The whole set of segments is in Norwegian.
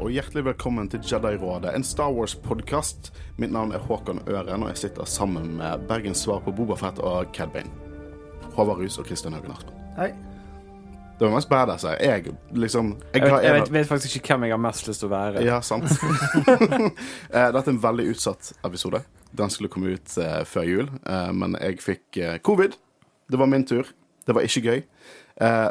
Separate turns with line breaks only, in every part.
og hjertelig velkommen til Jedi-rådet, en Star Wars-podkast. Mitt navn er Håkon Øren, og jeg sitter sammen med Bergens svar på Bobafett og Cad Bane. Håvard Rus og Kristian Haugen Aspen.
Hei.
Det var mest badass. jeg. Liksom
Jeg
jeg,
vet, jeg vet, vet faktisk ikke hvem jeg har mest lyst til å være.
Ja, sant. Eh, Dette er en veldig utsatt episode. Den skulle komme ut uh, før jul, uh, men jeg fikk uh, covid. Det var min tur. Det var ikke gøy.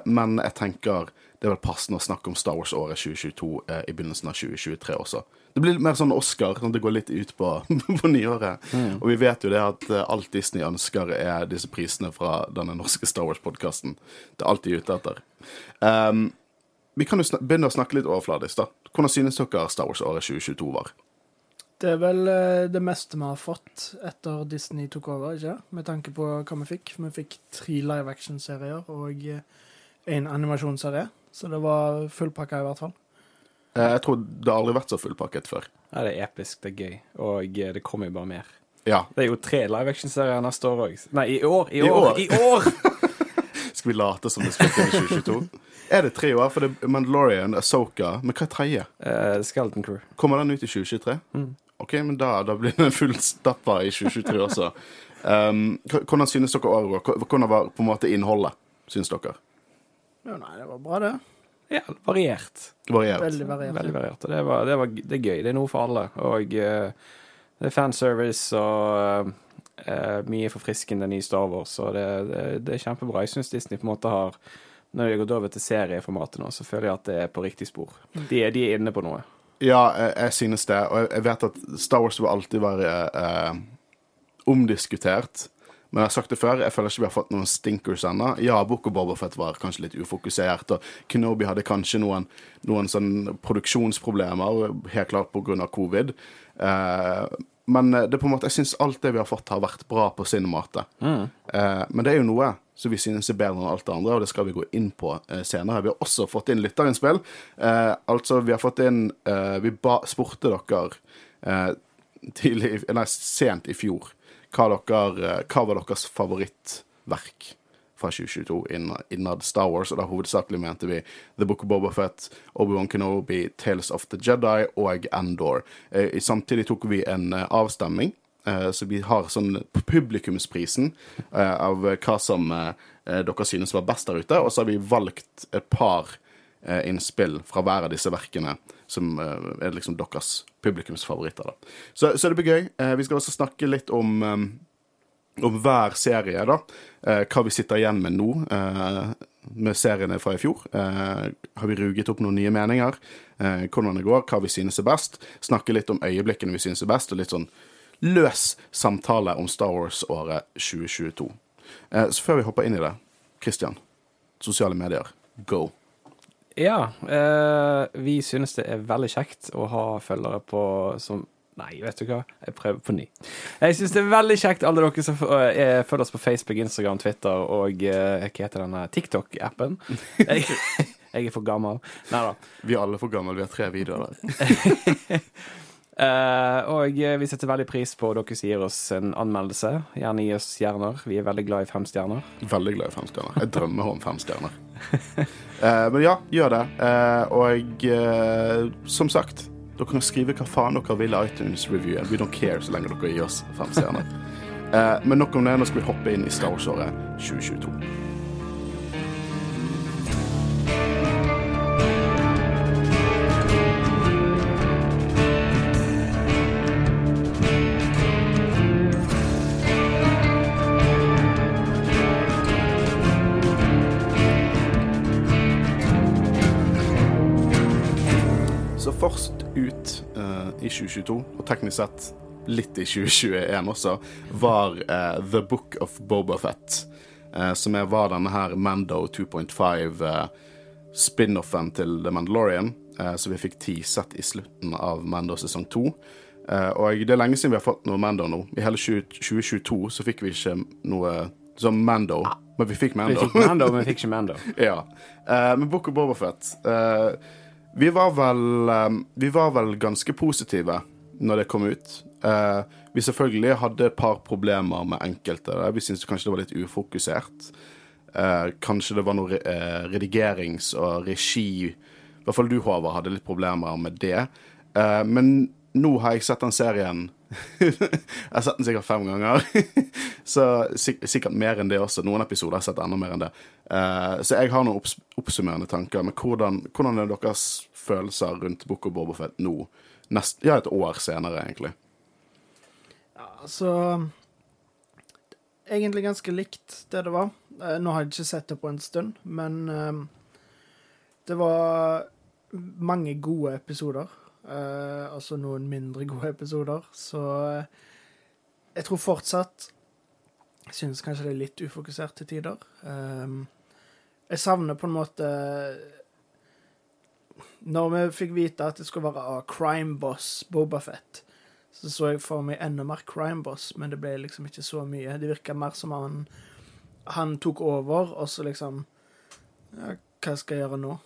Men jeg tenker det er vel passende å snakke om Star Wars-året 2022 eh, i begynnelsen av 2023 også. Det blir mer sånn Oscar, sånn at det går litt ut på, på nyåret. Og vi vet jo det at eh, alt Disney ønsker, er disse prisene fra denne norske Star Wars-podkasten. Det er alt de er ute etter. Um, vi kan jo begynne å snakke litt overfladisk, da. Hvordan synes dere Star Wars-året 2022 var?
Det er vel eh, det meste vi har fått etter Disney tok over, ikke Med tanke på hva vi fikk. Vi fikk tre live action-serier og en animasjonsserie. Så det var fullpakka, i hvert fall.
Eh, Jeg tror det har aldri vært så fullpakket før.
Ja, det er episk, det er gøy, og eh, det kommer jo bare mer.
Ja.
Det er jo tre live action-serier neste år òg. Nei, i år! I
I
år!
år.
I år!
Skal vi late som det spilte i 2022? Er det tre år? For det er Mandalorian, Asoka Men hva er tredje?
Uh, Skeleton Crew.
Kommer den ut i 2023?
Mm.
OK, men da, da blir den en fullstappa i 2023 også. Um, hvordan synes dere året går? Hvordan var på en måte innholdet, synes dere?
Ja, nei, det var bra, det.
Ja, variert.
Variert.
Veldig variert.
Veldig variert. Og det, var, det, var, det er gøy. Det er noe for alle. Og uh, det er fanservice og uh, mye forfriskende ny Star Wars, og det, det, det er kjempebra. Jeg syns Disney på en måte har Når de har gått over til serieformatet nå, så føler jeg at det er på riktig spor. De, de er inne på noe.
Ja, jeg, jeg synes det. Og jeg- jeg vet at Star Wars vil alltid være uh, omdiskutert. Men jeg har sagt det før, jeg føler ikke vi har fått noen stinkers ennå. Ja, Book of Boba Fett var kanskje litt ufokusert, og Kenobi hadde kanskje noen, noen sånn produksjonsproblemer, helt klart pga. covid. Eh, men det på en måte, jeg syns alt det vi har fått, har vært bra på sin måte. Eh, men det er jo noe som vi synes er bedre enn alt det andre, og det skal vi gå inn på eh, senere. Vi har også fått inn lytterinnspill. Eh, altså, vi har fått inn eh, Vi ba, spurte dere eh, tidlig, nei, sent i fjor hva, dere, eh, hva var deres favorittverk fra 2022 innad Star Wars, og da hovedsakelig mente vi The Book of Boba Fett, Obi-Wan Kenobi, Tales of the Jedi og Endor. Eh, samtidig tok vi en avstemning. eh, så vi har sånn publikumsprisen av hva som dere synes var best der ute, og så har vi valgt et par innspill fra hver av disse verkene som er liksom deres publikumsfavoritter. Da. Så, så det blir gøy. Eh, vi skal også snakke litt om, um, om hver serie, da. Eh, hva vi sitter igjen med nå eh, med seriene fra i fjor. Eh, har vi ruget opp noen nye meninger? Eh, hvordan det går, hva vi synes er best. Snakke litt om øyeblikkene vi synes er best, og litt sånn løs samtale om Star Wars-året 2022. Eh, så før vi hopper inn i det, Christian. Sosiale medier, go.
Ja, eh, vi synes det er veldig kjekt å ha følgere på som Nei, vet du hva, jeg prøver på ny. Jeg synes det er veldig kjekt, alle dere som eh, er- følger oss på Facebook, Instagram, Twitter og eh, hva heter denne TikTok-appen. Jeg, jeg er for gammel. Nei da.
Vi er alle for gamle, vi har tre videoer der.
Eh, og eh, vi setter veldig pris på dere som gir oss en anmeldelse. Gjerne gi oss stjerner. Vi er veldig glad i fem stjerner.
Veldig glad i fem stjerner. Jeg drømmer om fem stjerner. Eh, men ja, gjør det. Og som sagt, dere kan skrive hva faen dere vil i iTunes-reviewen. We don't care så lenge dere gir oss fem stjerner. Men nok om det. Nå skal vi hoppe inn i Star Wars-året 2022. ut uh, i 2022, og teknisk sett litt i 2021 også, var uh, The Book of Boba Fett. eh, som er, var denne her Mando 2.5 uh, spin-offen til The Mandalorian. Uh, så vi fikk teaset i slutten av Mando sesong 2. Uh, og det er lenge siden vi har fått noe Mando nå. I hele 20, 2022 så fikk vi ikke noe som Mando, men vi fikk Mando.
Vi fikk Mando, men vi fikk ikke Mando.
Ja. Men Book of Boba Fett eh, vi, var vel, eh, vi var vel ganske positive når det kom ut. Uh, vi selvfølgelig hadde et par problemer med enkelte. Vi syntes kanskje det var litt ufokusert. Uh, kanskje det var noe eh, redigerings- og regi I hvert fall du, Håvard, hadde litt problemer med det. Men nå har jeg sett den serien Jeg har sett den sikkert fem ganger. så sik sikkert mer enn det også. Noen episoder har jeg sett enda mer enn det. Uh, så jeg har noen opps oppsummerende tanker. Men hvordan, hvordan er deres følelser rundt Book of Bobofet nå? Nest, ja, et år senere, egentlig.
Ja, altså Egentlig ganske likt det det var. Eh, nå har jeg ikke sett det på en stund, men eh, det var mange gode episoder. Eh, altså noen mindre gode episoder. Så eh, jeg tror fortsatt Jeg synes kanskje det er litt ufokusert til tider. Um, jeg savner på en måte Når vi fikk vite at det skulle være crime boss Bobafett, så så jeg for meg enda mer crime boss, men det ble liksom ikke så mye. Det virka mer som han han tok over, og så liksom ja, Hva skal jeg gjøre nå?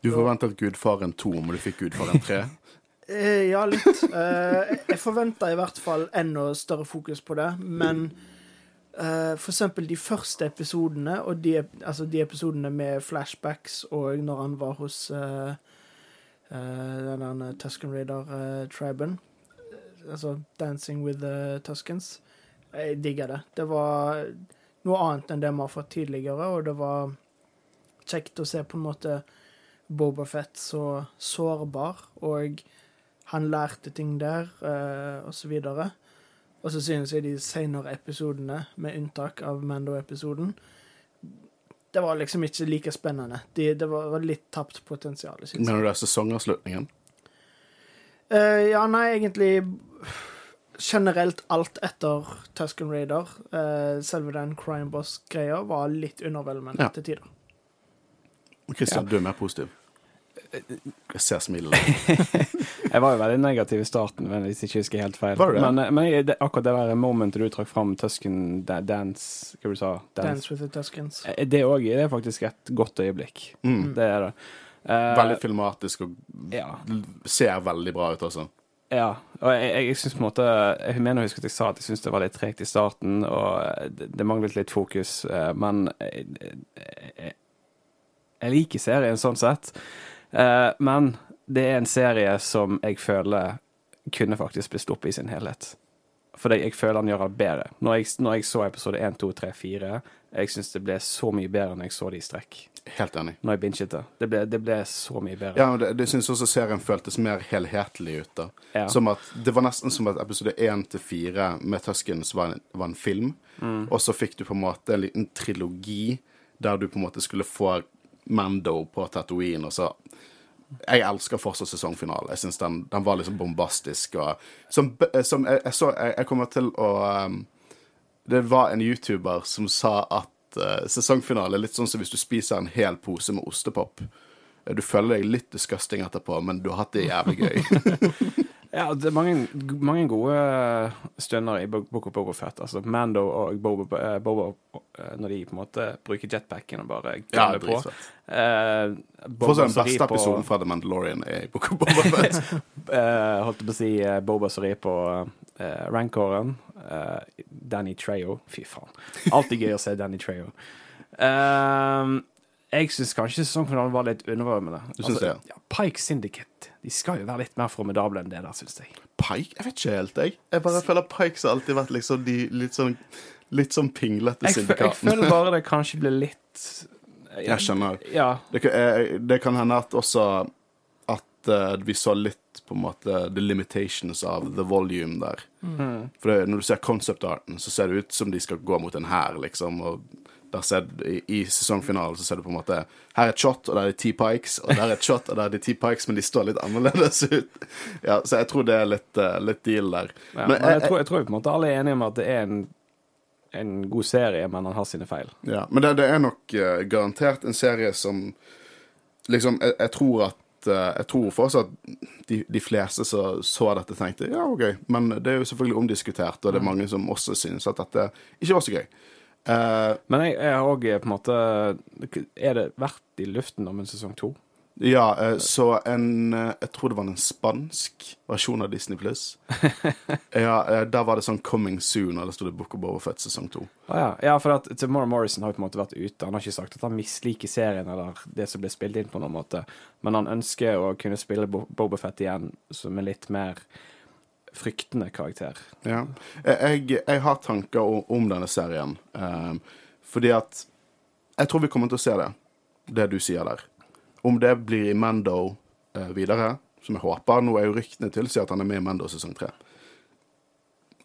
Du forventet Gudfaren 2, men du fikk Gudfaren 3.
Eh, ja, litt. Eh, jeg forventa i hvert fall enda større fokus på det, men eh, for eksempel de første episodene, og de, altså de episodene med flashbacks og når han var hos uh, den Tusken Raider-triben, altså Dancing with the Tuskens, jeg digga det. Det var noe annet enn det vi har fått tidligere, og det var kjekt å se på en måte Bobafett så sårbar, og han lærte ting der, eh, og så videre. Og så synes jeg de senere episodene, med unntak av Mando-episoden, det var liksom ikke like spennende. De, det var, litt tapt potensial.
Mener du det er sesongavslutningen?
Uh, ja, nei, egentlig generelt alt etter Tusken Raider. Uh, selve den Crime Boss-greia var litt underveldende
Ja.
til tider.
Christian,
Ja.
du er mer positiv. Jeg ser smilet.
Jeg var jo veldig negativ i starten, men hvis jeg ikke husker helt feil.
Var du det?
Men, eh, men det, akkurat det der momentet du trakk fram, Tusken da, Dance Hva du sa
Dance with the Tuskens.
Eh, Det òg er faktisk et godt øyeblikk.
Mm.
Det er det. Eh,
Veldig filmatisk og
ja.
ser veldig bra ut også.
Ja, og jeg, jeg, synes på en måte Jeg mener å huske at jeg sa at jeg syntes det var litt tregt i starten, og det, det manglet litt fokus, men jeg, jeg, jeg liker serien sånn sett. Eh, Men det er en serie som jeg føler kunne faktisk blitt stoppet i sin helhet. Fordi jeg føler han gjør det bedre. Når jeg, når jeg så episode 1, 2, 3, 4, jeg syns det ble så mye bedre når jeg så det i strekk.
Helt enig.
Når jeg binget det. Det ble, det ble så mye bedre.
Ja, det, det syns også serien føltes mer helhetlig ut. da
Ja.
Som at Det var nesten som at episode 1 til 4 med Tuskens var var en film.
Mm.
Og så fikk du på en måte en liten trilogi der du på en måte skulle få Mando på Tatooine. Og så Jeg elsker fortsatt sesongfinalen. Jeg syns den, den var liksom bombastisk. Og, som som jeg, jeg så jeg, jeg kommer til å um, Det var en YouTuber som sa at uh, sesongfinale er litt sånn som hvis du spiser en hel pose med ostepop. Du føler deg litt disgusting etterpå, men du har hatt det jævlig gøy.
Ja, det er mange, mange gode stunder i Bo- Book of Boba Fett. Altså Mando og Boba, eh, Boba eh, når de på en måte bruker jetpacken og bare
Ja,
gønner på. Eh, Boba
Fortsatt den beste
på-
episoden fra The Mandalorian er i Book of Boba Fett.
eh, holdt på å si eh, Boba som rir på eh, rancoren. Eh, Danny Trejo. Fy faen. Alltid gøy å se Danny Trejo. Eh, jeg syns kanskje sesongfinalen var litt undervarmende.
Du synes det?
Ja, Pike Syndicate De skal jo være litt mer formidable enn det der, syns jeg.
Pike? Jeg vet ikke helt, jeg. Jeg bare føler Pikes har alltid vært liksom de litt sånn Litt sånn pinglete
syndikatene. jeg føler bare det kanskje blir litt
Jeg skjønner.
Ja.
Det eh, det kan hende at også at eh, vi så litt på en måte the limitations av the volume der.
Mm.
For det, når du ser concept arten, så ser det ut som de skal gå mot en hær, liksom. Og der ser, i, I sesongfinalen så ser du på en måte Her er et shot, og der er det ti pikes, og der er et shot, og der er det ti pikes, men de står litt annerledes ut. Ja, Så jeg tror det er litt, uh, litt deal der.
Ja, men jeg, tror, jeg tror på en måte alle er enige om at det er en, en god serie, men han har sine feil.
Ja, men det, det er nok uh, garantert en serie som liksom Jeg, jeg tror at eh, Jeg tror fortsatt de, de fleste som så dette, tenkte ja, OK. Men det er jo selvfølgelig omdiskutert, og det er mange som også synes at dette ikke var så gøy. Eh,
Men jeg, jeg har òg på en måte Er det verdt i luften om en sesong to?
Ja, uh, så en eh, Jeg tror det var en spansk versjon av Disney Pluss. ja, eh, der var det sånn 'Coming Soon', og der sto det 'Book of Boberfett sesong to'.
Ah, ja. ja, for at Tamora Morrison har jo på en måte vært ute. Han har ikke sagt at han misliker serien eller det som ble spilt inn på noen måte, men han ønsker å kunne spille Bo Bobafett igjen som er litt mer fryktende karakter.
Ja. Jeg, jeg har tanker om, denne serien, eh, fordi at Jeg tror vi kommer til å se det, det du sier der. Om det blir i Mando eh, videre, som jeg håper Nå er jo ryktene tilsier at han er med i Mando sesong tre.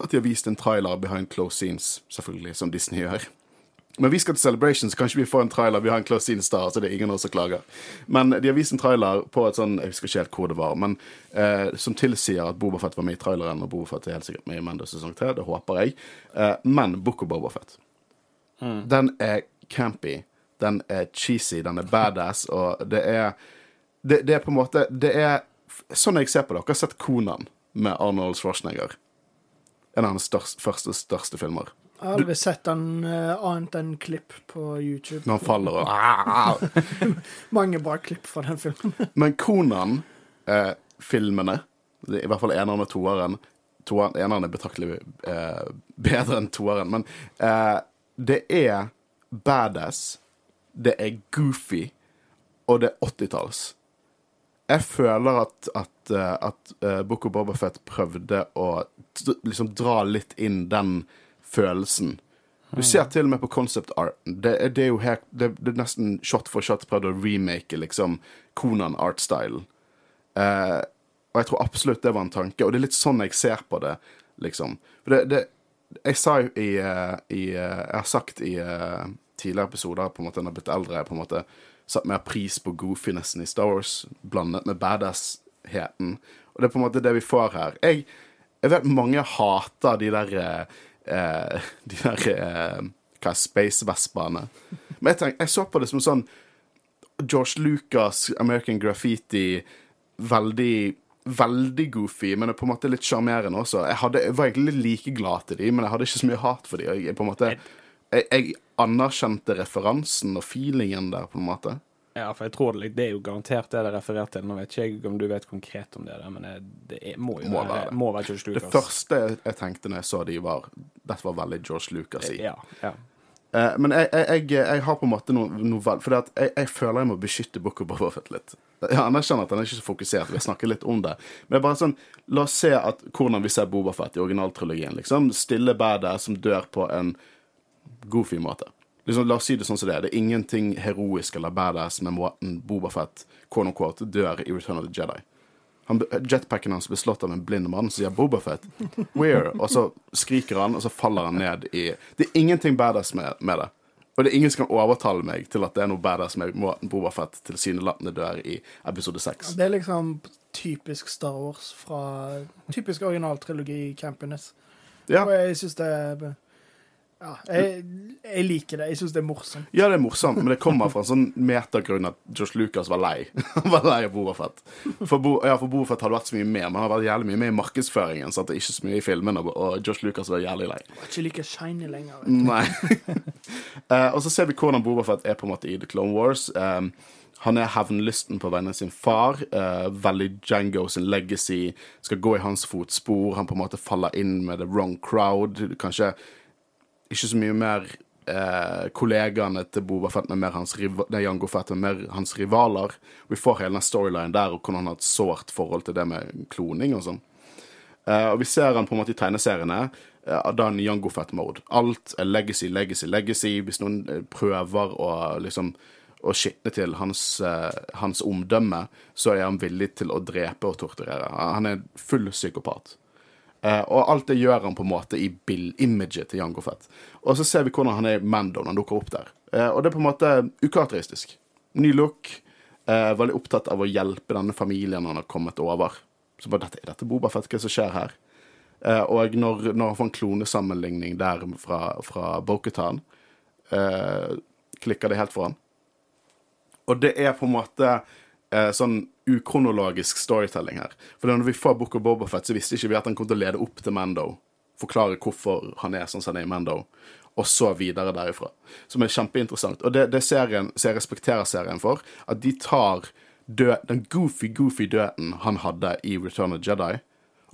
At de har vist en trailer behind close scenes, selvfølgelig, som Disney gjør. Men vi skal til Celebration, så kanskje vi får en trailer Vi har en Close In Star, så det er ingen av oss som klager. Men de har vist en trailer på et sånn, jeg husker ikke helt hvor det var, men eh, som tilsier at Bobafett var med i traileren, og Bobafett er helt sikkert med i Mando sesong tre. Det håper jeg. Eh, men Book of Bobafett, den er campy, den er cheesy, den er badass, og det er det, det er på en måte Det er sånn jeg ser på det. Dere har sett Konan med Arnold Schwarzenegger. En av hans største, første største filmer.
Jeg har aldri sett han eh, annet enn klipp på YouTube.
Når han faller og Ah!
Mange bra klipp fra den filmen.
Men Konan-filmene, i hvert fall eneren og toeren toeren, Eneren er betraktelig eh, bedre enn toeren, men eh, det er badass, det er goofy, og det er 80-talls. Jeg føler at, at, eh, at eh, Book of Bobafett prøvde å liksom dra litt inn den følelsen. Du ser til og med på concept arten. Det, er- det er jo her, det, det er nesten shot for shot prøvd å remake liksom Konan art-stylen. Eh, og jeg tror absolutt det var en tanke, og det er litt sånn jeg ser på det, liksom. For det, det Jeg sa jo i, eh, i eh, Jeg har sagt i eh, tidligere episoder på en måte når jeg har blitt eldre, på en måte satt mer pris på goofinessen i Star Wars blandet med badass-heten. Og det er på en måte det vi får her. Jeg, jeg vet mange hater de der eh, De der eh, Hva er space-vespene. Men jeg, tenk, jeg så på det som sånn George Lucas, American Graffiti, veldig Veldig goofy, men på en måte litt sjarmerende også. Jeg, hadde, jeg var egentlig like glad til de, men jeg hadde ikke så mye hat for de. og Jeg, jeg, jeg anerkjente referansen og feelingen der, på en måte.
Ja, for jeg tror det, det er jo garantert det det er referert til. Nå vet ikke jeg om du vet konkret om det, der, men det, er, må jo
Må
være, må være George
Det første jeg, tenkte når jeg så de, var Dette var veldig George Lucas i.
Ja, ja.
Uh, men jeg, jeg, jeg, har på en måte noe, noe vel For jeg, jeg føler jeg må beskytte Book of Boba Fett litt. Jeg anerkjenner at han er ikke så fokusert, vi har snakket litt om det. Men det er bare sånn, la oss se at hvordan vi ser Boba Fett i originaltrilogien. Liksom, Stille badet som dør på en goofy måte. Liksom, la oss si det sånn som det er. Det er ingenting heroisk eller badass med måten Boba Fett quote unquote, dør i Return of the Jedi. Han, jetpacken hans blir slått av en blind mann som sier 'Boba Fett'. Where? Og så skriker han, og så faller han ned i Det er ingenting badass med, med det. Og det er ingen som kan overtale meg til at det er noe badass med måten Boba Fett tilsynelatende dør i episode seks.
Det er liksom typisk Star Wars fra Typisk originaltrilogi i Campiness.
Ja.
Og jeg syns det er Ja, jeg, jeg liker det. Jeg syns det er morsomt.
ja, det er morsomt, men det kommer fra en sånn metagrunn at Josh Lucas var lei. Han var lei av Boba Fett. For, Bo, ja, for Boba Fett hadde vært så mye med, men han har vært jævlig mye med i markedsføringen. Så det er ikke så mye i filmene, og Josh Lucas var jævlig lei.
Han var ikke like shiny lenger.
Nei. uh, og så ser vi hvordan Boba Fett er på en måte i The Clone Wars. Um, han er hevnlysten på vegne av sin far. Uh, veldig Django sin legacy. Skal gå i hans fotspor. Han på en måte faller inn med the wrong crowd. Kanskje ikke så mye mer eh, kollegaene til Boba Fett, men mer hans, nei, Fett, men mer hans rivaler. Vi får hele den storylinen der, og hvordan han har et sårt forhold til det med kloning og sånn. Eh, og vi ser han på en måte i tegneseriene. Uh, da en Jango Fett-mode. Alt er legacy, legacy, legacy. Hvis noen eh, prøver å liksom å skitne til hans, uh, hans omdømme, så er han villig til å drepe og torturere. Han er full psykopat. Eh, og alt det gjør han på en måte i bill-imaget til Jango Fett. Og så ser vi hvordan han er i Mando når han dukker opp der. Uh, og det er på en måte ukarakteristisk. Ny look. Uh, veldig opptatt av å hjelpe denne familien han har kommet over. Så bare dette, er dette Boba Fett? Hva som skjer her? Og når, når han får en klonesammenligning der fra, fra Bo-Katan, eh, klikker det helt for han. Og det er på en måte eh, sånn ukronologisk storytelling her. For når vi får Book of Bobafett, så visste ikke vi at han kom til å lede opp til Mando. Forklare hvorfor han er sånn som han er i Mando. Og så videre derifra. Som er kjempeinteressant. Og det, det serien, så jeg respekterer serien for, at de tar død, den goofy, goofy døden han hadde i Return of Jedi,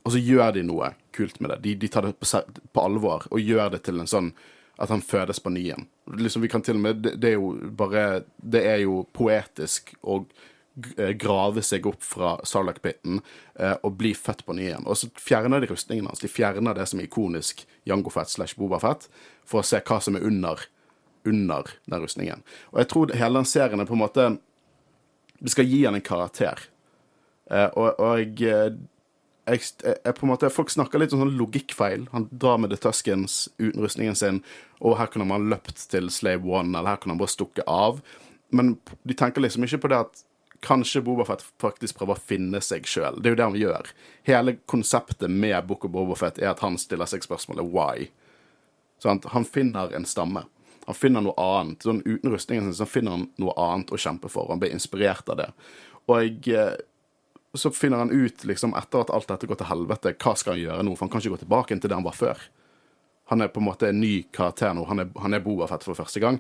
og så gjør de noe kult med det. De, de tar det på, på alvor og gjør det til en sånn at han fødes på ny igjen. Liksom, vi kan til og med, det, det er jo bare Det er jo poetisk å g- eh, grave seg opp fra Sarlacc-pitten eh, og bli født på ny igjen. Og så fjerner de rustningen hans. De fjerner det som er ikonisk Jango Fett slash Boba Fett, for å se hva som er under, under den rustningen. Og jeg tror hele den serien er på en måte Det skal gi han en karakter. Eh, og og jeg, eh, jeg, jeg på en måte, Folk snakker litt om sånn logikkfeil. Han drar med The Tuskens uten rustningen sin, og her kunne man løpt til Slave One, eller her kunne han bare stukket av. Men de tenker liksom ikke på det at kanskje Bobafett faktisk prøver å finne seg sjøl. Det er jo det han gjør. Hele konseptet med Book of Bobafett er at han stiller seg spørsmålet why. Sant? Han finner en stamme. Han finner noe annet. Sånn, uten rustningen sin så finner han noe annet å kjempe for. Han blir inspirert av det. Og eh, så finner han ut, liksom, etter at alt dette går til helvete, hva skal han gjøre nå? For han kan ikke gå tilbake til det han var før. Han er på en måte en ny karakter nå. Han er, han er Boba Fett for første gang.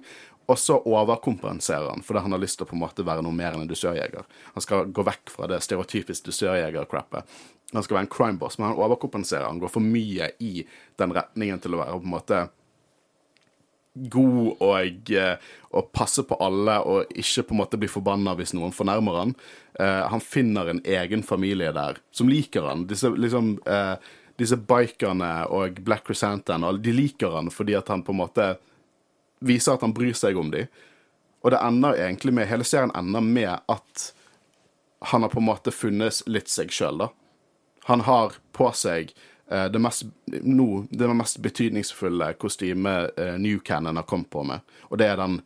Og så overkompenserer han fordi han har lyst til å på en måte være noe mer enn en dusørjeger. Han skal gå vekk fra det stereotypisk dusørjeger-crappet. Han skal være en crime boss, men han overkompenserer. Han går for mye i den retningen til å være på en måte god og, eh, og passe på alle og ikke på en måte bli forbanna hvis noen fornærmer han. Eh, han finner en egen familie der som liker han. Disse, liksom, eh, disse bikerne og Black Chrysanthemum, de liker han fordi at han på en måte viser at han bryr seg om dem. Og det ender egentlig med, hele serien ender med at han har på en måte funnet litt seg sjøl, da. Han har på seg eh, det mest, no, det mest betydningsfulle kostymet eh, New Cannon har kommet på med, og det er den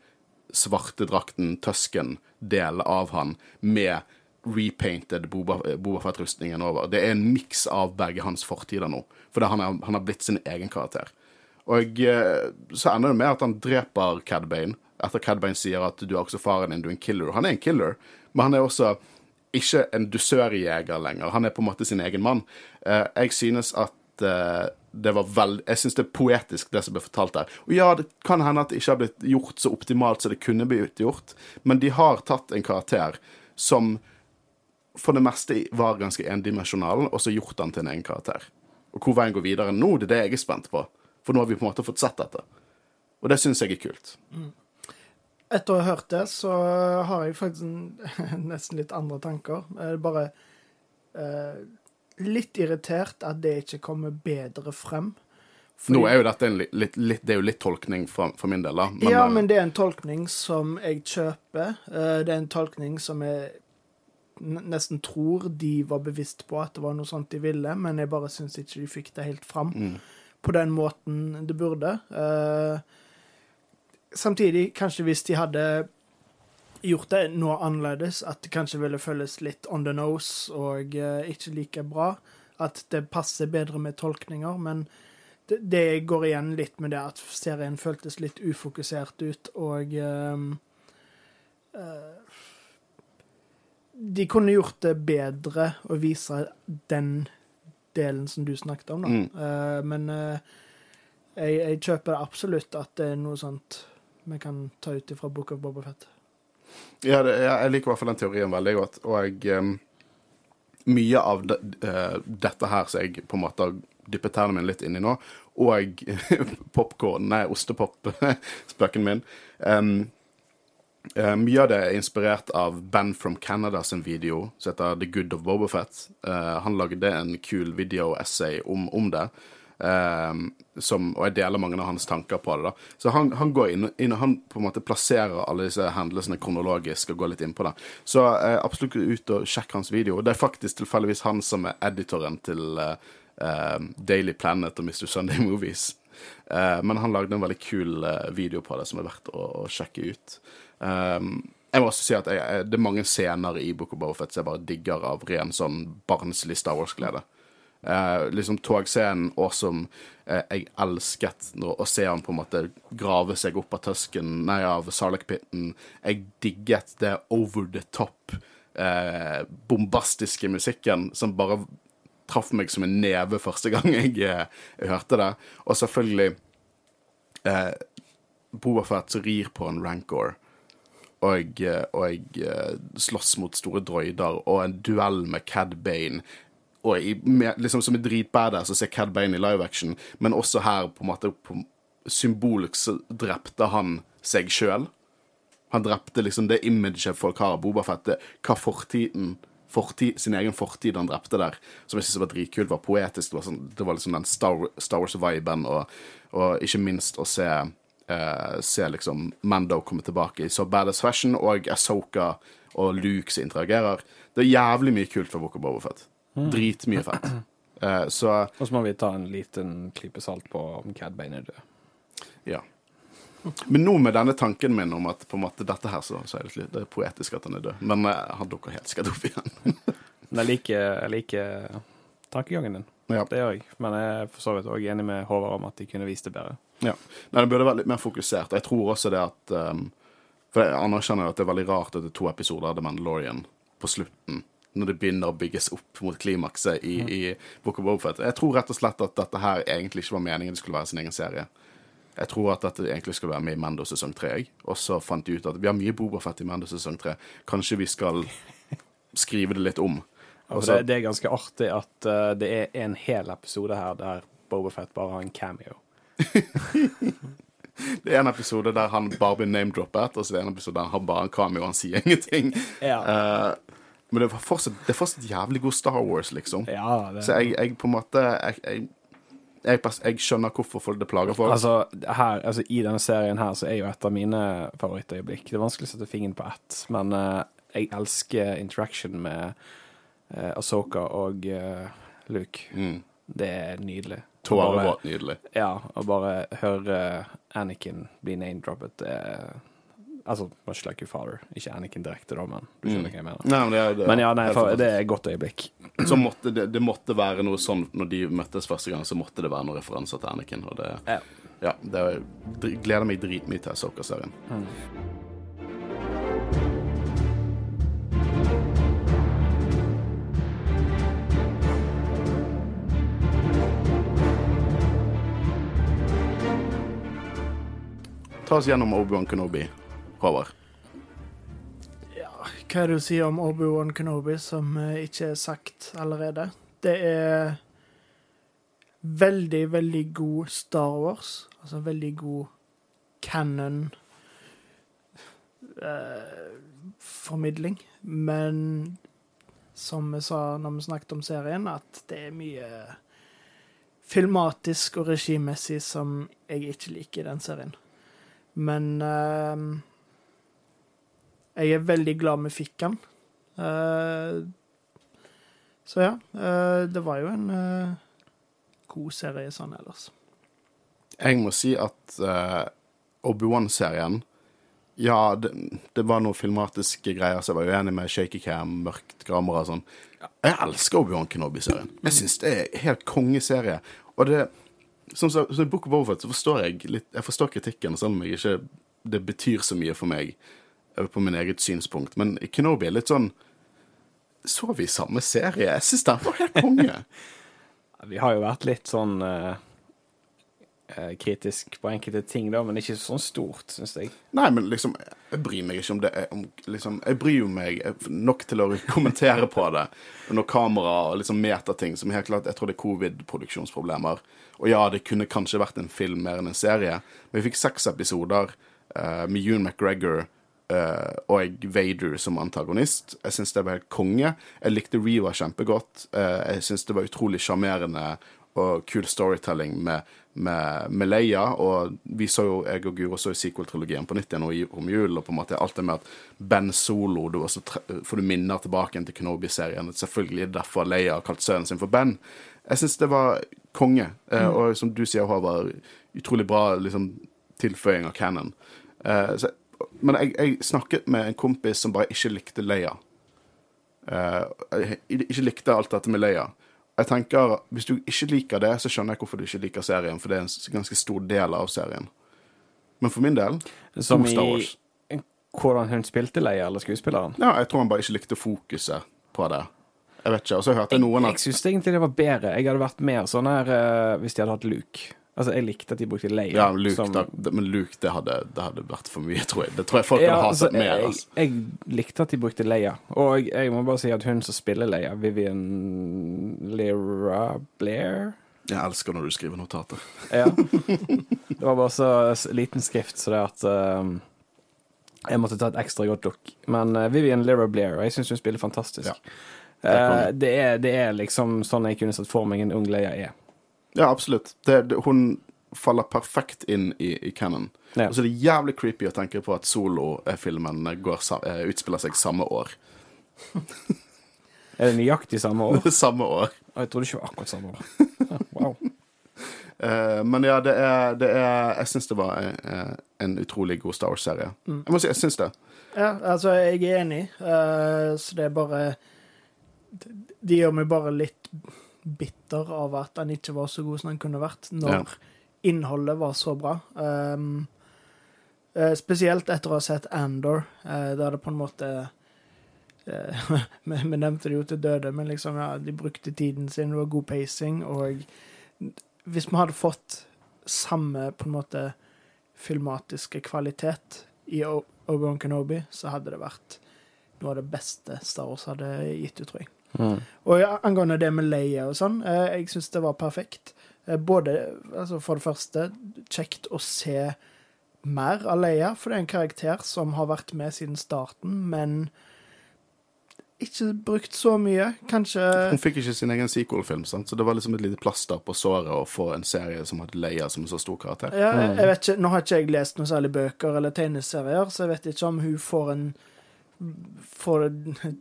svarte drakten, Tusken-del av han, med repainted Boba, Boba Fett-rustningen over. Det er en miks av begge hans fortider nå, fordi han, han har blitt sin egen karakter. Og eh, så ender det med at han dreper Cad Bane, etter Cad Bane sier at du er også faren din, du er en killer. Han er en killer, men han er også ikke en dusørjeger lenger. Han er på en måte sin egen mann. Eh, jeg synes at eh, det var veld... Jeg synes det er poetisk, det som ble fortalt der. Og ja, det kan hende at det ikke har blitt gjort så optimalt som det kunne blitt gjort, men de har tatt en karakter som for det meste var ganske endimensjonal, og så gjort han til en egen karakter. Og hvor veien går videre nå, det er det jeg er spent på. For nå har vi på en måte fått sett dette. Og det syns jeg er kult.
Etter å ha hørt det, så har jeg faktisk en, nesten litt andre tanker. Jeg er bare eh, litt irritert at det ikke kommer bedre frem. Fordi-
Nå er jo dette en litt, litt, litt, det er jo litt tolkning for, for min del, da.
ja,
eh,
men det er en tolkning som jeg kjøper. Eh, Det er en tolkning som jeg nesten tror de var bevisst på at det var noe sånt de ville, men jeg bare syns ikke de fikk det helt fram
mm.
På den måten det burde. Eh, Samtidig, kanskje hvis de hadde gjort det noe annerledes, at det kanskje ville føles litt on the nose og eh, ikke like bra, at det passer bedre med tolkninger, men det, går igjen litt med det at serien føltes litt ufokusert ut, og eh, De kunne gjort det bedre å vise den delen som du snakket om, da.
Mm.
Uh, men uh, jeg, jeg kjøper absolutt at det er noe sånt vi kan ta ut ifra Book of Boba Fett.
Ja, det, jeg liker i hvert fall den teorien veldig godt. Og jeg, um, mye av de, uh, dette her som jeg på en måte har dyppet tærne mine litt inn i nå, og popkorn, nei, ostepop-spøken min em, eh, Mye av det er inspirert av Ben from Canada sin video som heter The Good of Bobafett. Uh, han lagde en kul video-essay om, om det. Uh, som, og jeg deler mange av hans tanker på det. da. Så han, han går inn, inn han på en måte plasserer alle disse hendelsene kronologisk og går litt inn på det. Så uh, absolutt ut og sjekk hans video. Det er faktisk tilfeldigvis han som er editoren til eh, eh, Daily Planet og Mr. Sunday Movies. Eh, men han lagde en veldig kul eh, video på det som er verdt å, å sjekke ut. Um, jeg må også si at jeg, Det er mange scener i Book of Bowfet som jeg bare digger av ren sånn barnslig Star Wars-glede. Eh, liksom togscenen awesome. Eh, jeg elsket når, å se han på en måte grave seg opp av Tusken, nei, av Sarlacc-pitten. Jeg digget det over the top, eh, bombastiske musikken som bare traff meg som en neve første gang jeg, jeg hørte det. Og selvfølgelig eh, Boba Fett rir på en rancor. Og, og eh, slåss mot store droider, og en duell med Cad Bane. Og i, liksom som er dritbadass å se Cad Bane i live action, men også her på en måte på, drepte han seg sjøl. Han drepte liksom det imaget folk har av Bobafett, hva fortiden fortid, sin egen fortid han drepte der, som jeg syntes var dritkult, var poetisk. Det var, sånn, det var liksom den Star, Star Wars-viben, og, og ikke minst å se, eh, se liksom Mando komme tilbake i så badass fashion, og Asoka og Luke som interagerer. Det er jævlig mye kult fra Book of Bobafett. Dritmye fett. Eh, så
Og så må vi ta en liten klype salt på om Cad Bane er død.
Ja. Men nå med denne tanken min om at på en måte dette her, så, så er det, litt, det er poetisk at han er død. Men eh, han dukker helt sikkert opp igjen.
Men jeg liker, jeg liker tankegangen din.
ja.
Det gjør jeg. Men jeg er for så vidt òg enig med Håvard om at de kunne vist det bedre.
Ja. Nei, det burde vært litt mer fokusert. Jeg tror også det at um, For jeg anerkjenner at det er veldig rart at det er to episoder av The Mandalorian på slutten. Når det begynner å bygges opp mot klimakset i, i Book of Bobfett. Jeg tror rett og slett at dette her egentlig ikke var meningen det skulle være sin egen serie. Jeg tror at dette egentlig skal være med i Mando sesong tre. Og så fant de ut at vi har mye Bobafett i Mando sesong tre. Kanskje vi skal skrive det litt om.
Ja,
Og
for
så-
det, det er ganske artig at uh, det er en hel episode her der Bobafett bare har en cameo.
Det er en episode der han bare blir name-droppet, og så er en episode der han bare har en cameo han sier ingenting.
Ja.
Uh, men det, var fortsatt, det er fortsatt jævlig god Star Wars, liksom.
Ja, det,
Så jeg, jeg på en måte Jeg, jeg, jeg, jeg skjønner hvorfor det plager folk.
Altså, her, altså, I denne serien her så er jo et av mine favorittøyeblikk. Det er vanskelig å sette fingeren på ett, men uh, jeg elsker interaction med uh, Asoka og uh, Luke.
mm.
Det er nydelig.
Tårevåt nydelig.
Ja, og bare høre Anakin bli name-droppet Altså, much like your father. Ikke Anakin direkte, da, men du skjønner hva jeg mener.
Nei, men det, er- det,
Men ja, nei, for, det er et godt øyeblikk.
Så måtte det, det måtte være noe sånn når de møttes første gang, så måtte det være noen referanser til Anakin. Og det,
Ja.
ja, det gleder meg dritmye til Soka-serien. Ta oss gjennom Obi-Wan Kenobi, Håvard.
Ja, hva er det å si om Obi-Wan Kenobi som eh, ikke er sagt allerede? Det er veldig, veldig god Star Wars. Altså veldig god canon eh, formidling. Men som vi sa når vi snakket om serien, at det er mye filmatisk og regimessig som jeg ikke liker i den serien. Men eh, jeg er veldig glad vi fikk den. Eh, så ja, eh, det var jo en eh, god serie sånn ellers.
Jeg må si at uh, Obi-Wan-serien Ja, det, det var noen filmatiske greier, så jeg var uenig med shaky cam, mørkt kamera og sånn. Jeg elsker Obi-Wan Kenobi-serien. Jeg syns det er helt kongeserie. Og det Som som i Book of Overfat så forstår jeg litt Jeg forstår kritikken, selv om jeg ikke det betyr så mye for meg eh, på min eget synspunkt. Men Kenobi er litt sånn Så vi samme serie? Jeg syns den var helt konge.
Vi har jo vært litt sånn eh, kritisk på enkelte ting, da, men ikke sånn stort, syns jeg.
Nei, men liksom, jeg bryr meg ikke om det. Om, liksom, jeg bryr meg nok til å kommentere på det. Når kamera og liksom metating som helt klart Jeg tror det er covid-produksjonsproblemer. Og ja, det kunne kanskje vært en film mer enn en serie, men vi fikk seks episoder uh, med Ewan McGregor Uh, og Vader som antagonist. Jeg syns det var helt konge. Jeg likte Reva kjempegodt. Uh, jeg syns det var utrolig sjarmerende og kul storytelling med, med, med Leia. Og vi så jo, jeg og Guro så jo sequel-trilogien på nytt igjen i romjulen, og på en måte alt det med at Ben Solo du også får du minner tilbake til Kenobi-serien. Selvfølgelig er det derfor Leia har kalt sønnen sin for Ben. Jeg syns det var konge. Mm. og som du sier, Håvard, utrolig bra liksom, tilføying av canon. Uh, så, men jeg, jeg snakket med en kompis som bare ikke likte Leia. Uh, ikke likte alt dette med Leia. Jeg tenker, Hvis du ikke liker det, så skjønner jeg hvorfor du ikke liker serien, for det er en ganske stor del av serien. Men for min del
Som
Star
i
Wars.
hvordan hun spilte Leia, eller skuespilleren.
Ja, jeg tror han bare ikke likte fokuset på det. Jeg vet ikke. Og så hørte jeg noen at
Jeg
jeg
syns egentlig det var bedre. Jeg hadde vært mer sånn her uh, hvis de hadde hatt Luke. Altså, jeg likte at de brukte Leia.
Ja, Luke,
som-
da, men Luke, det hadde, det hadde vært for mye, tror jeg. Det tror jeg folk
Ja,
hadde
altså,
hatet mer.
jeg,
Altså.
jeg likte at de brukte Leia. Og jeg må bare si at hun som spiller Leia, Vivian Lera Blair
Jeg elsker når du skriver notater.
Ja. Det var bare så liten skrift, så det at um, jeg måtte ta et ekstra godt look. Men uh, Vivian Lera Blair, og jeg syns hun spiller fantastisk.
Ja. Det
Eh, det, er, det er liksom sånn jeg kunne sett for meg en ung Leia er.
Ja, absolutt. Det, det, hun faller perfekt inn i, i canon.
Ja.
Og så er det jævlig creepy å tenke på at Solo-filmen går, sa- eh, utspiller seg samme år.
Er det nøyaktig samme år?
samme år.
Og jeg trodde ikke det var akkurat samme år. Wow.
Uh, men ja, det er, det er Jeg syns det var en, en utrolig god Star Wars-serie.
Mm.
Jeg må si, jeg syns det.
Ja, altså, jeg er enig, uh, så det er bare De gjør meg bare litt bitter av at han ikke var så god som han kunne vært, når
Ja.
innholdet var så bra. Um, eh, spesielt etter å ha sett Andor, uh, der det på en måte uh, Vi vi nevnte det jo til døde, men liksom, ja, de brukte tiden sin, det var god pacing, og hvis vi hadde fått samme på en måte filmatiske kvalitet i Obi-Wan Kenobi, så hadde det vært noe av det beste Star Wars hadde gitt ut, tror jeg.
Mm.
Og angående det med Leia og sånn, eh, jeg syns det var perfekt. Eh, både, altså for det første, kjekt å se mer av Leia, for det er en karakter som har vært med siden starten, men ikke brukt så mye. Kanskje
Hun fikk ikke sin egen sequel-film, sant? så det var liksom et lite plaster på såret å få en serie som hadde Leia som en så stor karakter.
ja, jeg, jeg vet ikke, Nå har ikke jeg lest noen særlig bøker eller tegneserier, så jeg vet ikke om hun får en Får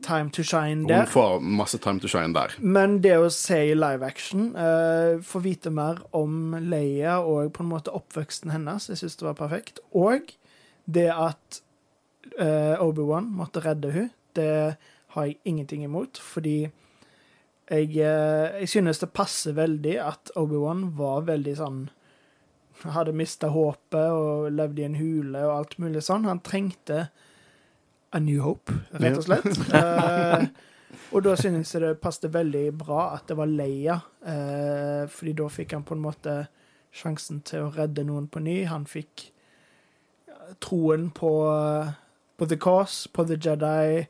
time to shine der.
Hun får masse time to shine der.
Men det å se i live action, uh, få vite mer om Leia og på en måte oppveksten hennes, jeg syns det var perfekt. Og det at uh, Obi-Wan måtte redde hun, det har jeg ingenting imot, fordi jeg, uh, jeg synes det passer veldig at Obi-Wan var veldig sånn Hadde mista håpet og levde i en hule og alt mulig sånn. Han trengte A New Hope, rett og slett. uh, og da synes jeg det passet veldig bra at det var Leia, uh, fordi da fikk han på en måte sjansen til å redde noen på ny. Han fikk troen på, på The Cause, på The Jedi,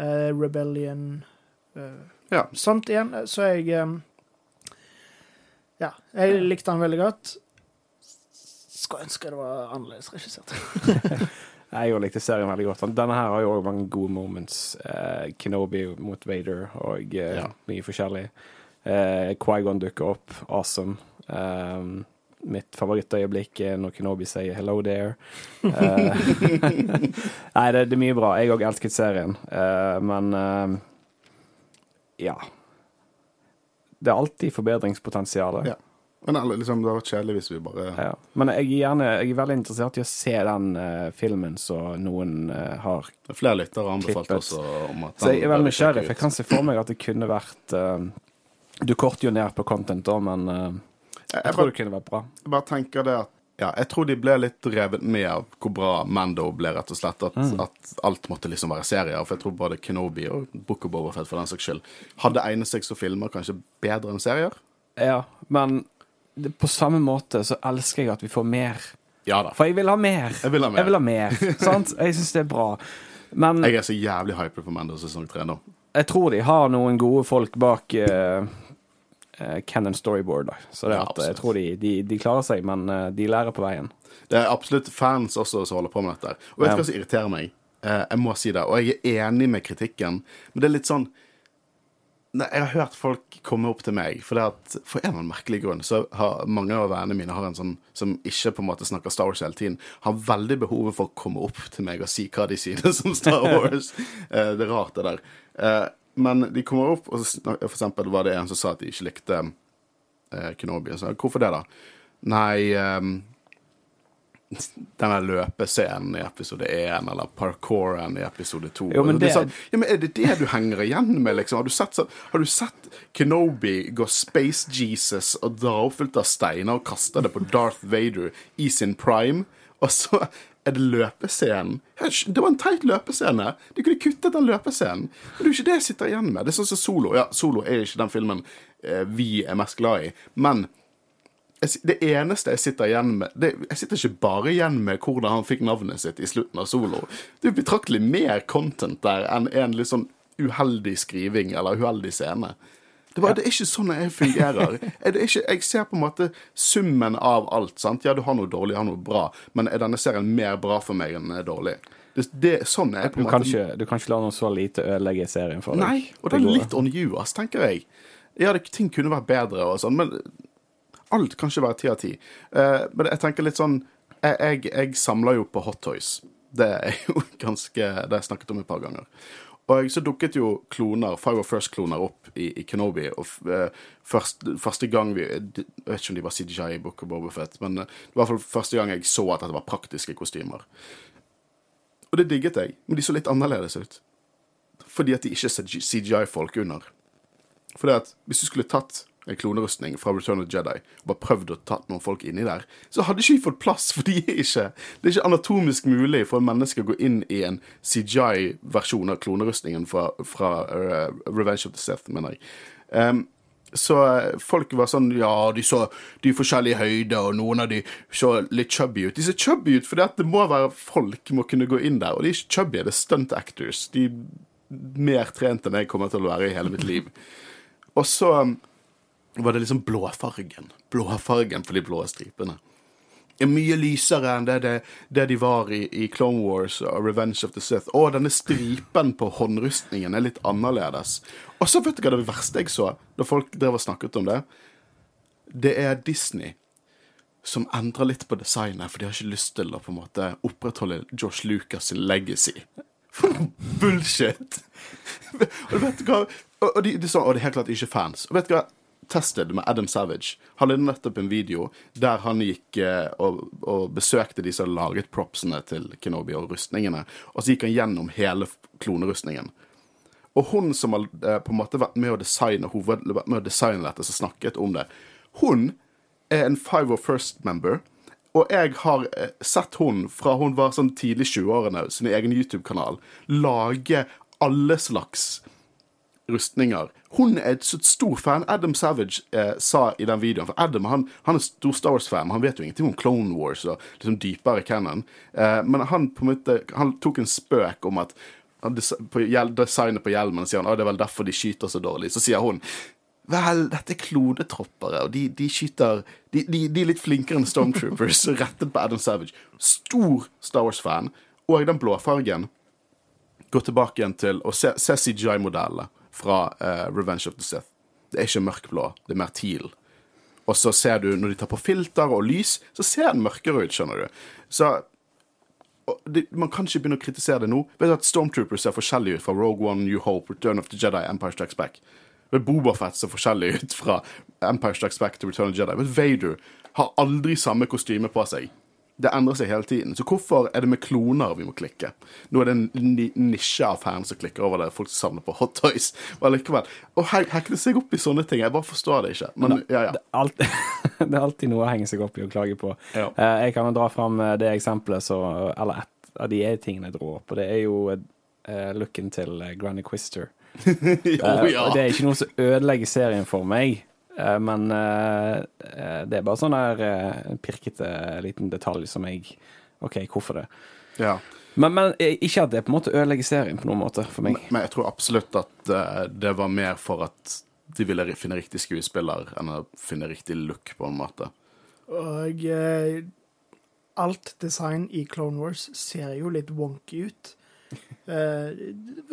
uh, Rebellion
Ja.
Sånt igjen. Så jeg um, Ja, jeg likte han veldig godt. Skulle ønske det var annerledes regissert.
Jeg likte serien veldig godt. Denne her har jo òg mange gode moments. Uh, Kenobi mot Vader og uh,
Ja.
mye forskjellig. Uh, Quaigon dukker opp. Awesome. Um, mitt favorittøyeblikk er når Kenobi sier 'hello there'. Uh, nei, det, det er mye bra. Jeg òg elsket serien, eh, men eh, ja. Det er alltid forbedringspotensial.
Ja. Men eller, liksom, det hadde vært kjedelig hvis vi bare
Ja. Men jeg er, gjerne, jeg er veldig interessert i å se den uh, filmen som noen uh, har.
Flere lyttere har anbefalt oss om at
Så jeg er veldig nysgjerrig, for jeg kan se for meg at det kunne vært uh, Du korter jo ned på content da, men
Jeg,
jeg tror
bare,
det kunne vært bra.
jeg bare tenker det at ja, jeg tror de ble litt revet med av hvor bra Mando ble, rett og slett. At,
Mm.
at alt måtte liksom være serier. For jeg tror både Kenobi og Book of Boba Fett for den saks skyld hadde egnet seg som filmer kanskje bedre enn serier.
Ja, men på samme måte så elsker jeg at vi får mer.
Ja da.
For jeg vil ha mer.
Jeg vil ha mer.
Jeg vil ha mer, sant? Jeg syns det er bra. Men
Jeg er så jævlig hyper for Mando sesong tre nå.
jeg tror de har noen gode folk bak uh, Canon Storyboard. Da. Så det
Ja,
at, jeg tror de, de, de klarer seg, men uh, de lærer på veien.
Det er absolutt fans også som holder på med dette. Og vet du
Ja.
hva som irriterer meg? Uh, jeg må si det, og jeg er enig med kritikken, men det er litt sånn Nei, Jeg har hørt folk komme opp til meg, for det at, for en eller annen merkelig grunn så har mange av vennene mine har en sånn som ikke på en måte snakker Star Wars hele tiden, har veldig behovet for å komme opp til meg og si hva de synes om Star Wars. Eh, det er rart, det der. Eh, men de kommer opp, og så for eksempel var det en som sa at de ikke likte eh, Kenobi. Og sa, Hvorfor det, da? Nei ehm, denne løpescenen i episode 1, eller parkouren i episode 2.
Jo, men
det, er
det-
sånn, ja, men er det det du henger igjen med, liksom? Har du sett, har du sett Kenobi gå Space Jesus og dra opp fullt av steiner og kaste det på Darth Vader i sin prime? Og så er det løpescenen. Det var en teit løpescene. De kunne kuttet den løpescenen. Men det er jo ikke det jeg sitter igjen med. Det er sånn som Solo. Ja, Solo er ikke den filmen eh, vi er mest glad i. Men jeg, Det eneste jeg sitter igjen med det, Jeg sitter ikke bare igjen med hvordan han fikk navnet sitt i slutten av solo. Det er betraktelig mer content der enn en litt sånn uheldig skriving eller uheldig scene. Det, er ja. det er ikke sånn jeg fungerer. Er det ikke, jeg ser på en måte summen av alt. sant? Ja, du har noe dårlig, du har noe bra, men er denne serien mer bra for meg enn den er dårlig? Det, det, sånn er jeg på en måte.
ikke, du kan ikke la noe så lite ødelegge serien for deg.
Nei, og det er litt on you, ass, tenker jeg. Ja, det, ting kunne vært bedre og sånn, men alt kan ikke være ti av ti. Eh, men jeg tenker litt sånn jeg, jeg, jeg samler jo på hot toys. Det er jo ganske Det har jeg snakket om et par ganger. Og så dukket jo kloner, Five of First-kloner opp i, i Kenobi. Og eh, først, første gang vi Jeg vet ikke om de var CGI i Book of Boba Fett, men eh, det var i hvert fall første gang jeg så at dette var praktiske kostymer. Og det digget jeg, men de så litt annerledes ut. Fordi at de ikke er CGI-folk under. Fordi at hvis du skulle tatt en klonerustning fra Return of the Jedi og bare prøvd å tatt noen folk inni der, så hadde ikke vi fått plass, for de er ikke Det er ikke anatomisk mulig for en menneske å gå inn i en CGI-versjon av klonerustningen fra, fra uh, Revenge of the Sith, mener jeg. Um, så eh, folk var sånn Ja, de så de forskjellige høyder, og noen av de så litt chubby ut. De ser chubby ut fordi at det må være folk må kunne gå inn der. Og de er ikke chubby, det er stunt actors. De er mer trent enn jeg kommer til å være i hele mitt liv. Og så um, var det liksom blåfargen. Blåfargen for de blå stripene. Er mye lysere enn det, det, det de var i, i Clone Wars og Revenge of the Sith. Og denne stripen på håndrustningen er litt annerledes. Og så vet du hva det verste jeg så, da folk drev og snakket om det? Det er Disney som endrer litt på designet, for de har ikke lyst til å på en måte opprettholde Josh Lucas legacy. Bullshit! og vet du hva? Og, og, de, de sa, og det er helt klart ikke fans. Og vet du hva? Tested med Adam Savage. Han hadde nettopp en video der han gikk eh, og, og besøkte de som laget propsene til Kenobi og rustningene, og så gikk han gjennom hele klonerustningen. Og hun som har eh, på en måte vært med å designe hoved, med å designe dette, som snakket om det, hun er en Five of First-member. Og jeg har eh, sett hun fra hun var sånn tidlig 20-årene, sin egen YouTube-kanal, lage alle slags rustninger. Hun er så stor fan. Adam Savage eh, sa i den videoen For Adam han, han er stor Star Wars-fan, han vet jo ingenting om Clone Wars og liksom dypere canon. Eh, men han på en måte Han tok en spøk om at på designet på hjelmen sier han, at det er vel derfor de skyter så dårlig. Så sier hun Vel, dette er klonetroppere, og de, de skyter de, de, de er litt flinkere enn Stormtroopers. rettet på Adam Savage. Stor Star Wars-fan. Og den blåfargen gå tilbake igjen til å se, se CGI-modellene fra uh, Revenge of the Sith. Det er ikke mørkblå, det er mer teal. Og så ser du, når de tar på filter og lys, så ser den mørkere ut, skjønner du. Så det, Man kan ikke begynne å kritisere det nå. Vet du at Stormtroopers ser forskjellig ut fra Rogue One, New Hope, Return of the Jedi, Empire Strikes Back. Vet Bobafett ser forskjellig ut fra Empire Strikes Back til Return of the Jedi. Vet Vader har aldri samme kostyme på seg. Det endrer seg hele tiden. Så hvorfor er det med kloner vi må klikke? Nå er det en ni nisje av fans som klikker over det. Folk som samler på hot toys. Og allikevel. Å he- hekle seg opp i sånne ting. Jeg bare forstår det ikke. Men ja, ja.
Det er, alltid, det er alltid noe å henge seg opp i og klage på.
Ja.
Eh, Jeg kan jo dra fram eh, det eksempelet så, Eller et av de tingene jeg dro opp, og det er jo eh, looken til Granny Quister.
Jo, ja.
Det er ikke noe som ødelegger serien for meg, men eh, eh, det er bare sånn der eh, pirkete liten detalj som jeg OK, hvorfor det?
ja.
Men, men eh, ikke at det på en måte ødelegger serien på noen måte for meg.
Men jeg tror absolutt at eh, det var mer for at de ville finne riktig skuespiller enn å finne riktig look, på en måte.
Og eh, alt design i Clone Wars ser jo litt wonky ut. Eh,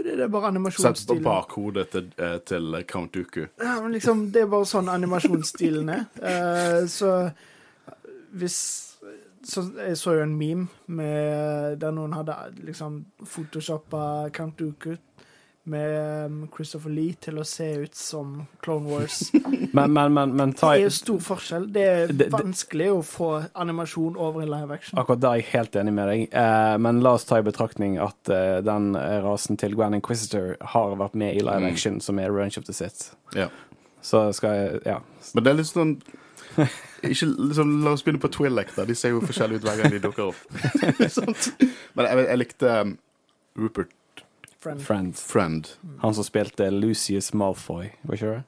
det er bare
Sett på bakhodet til, eh, til Count Dooku.
Ja, men liksom, det er bare sånn animasjonsstilen er. Eh, så hvis så Jeg så jo en meme med, der noen hadde liksom photoshoppa Count Dooku med um, Christopher Lee til å se ut som Clone Wars.
Men, men, men, men ta,
er jo stor forskjell. Det er
Det- det-
vanskelig å få animasjon over i live action.
Akkurat der er jeg helt enig med deg. Eh, men la oss ta i betraktning at eh, den rasen til Grand Inquisitor har vært med i live
Mm.
action, som er Revenge of the Sith.
Ja.
Så skal jeg Ja.
Men det er litt sånn ikke, liksom, La oss begynne på Twillek da. De ser jo forskjellige ut hver gang de dukker opp. Men jeg, jeg likte um, Rupert
Friend.
Friend.
Friend.
Han som spilte Lucius Malfoy, var ikke det?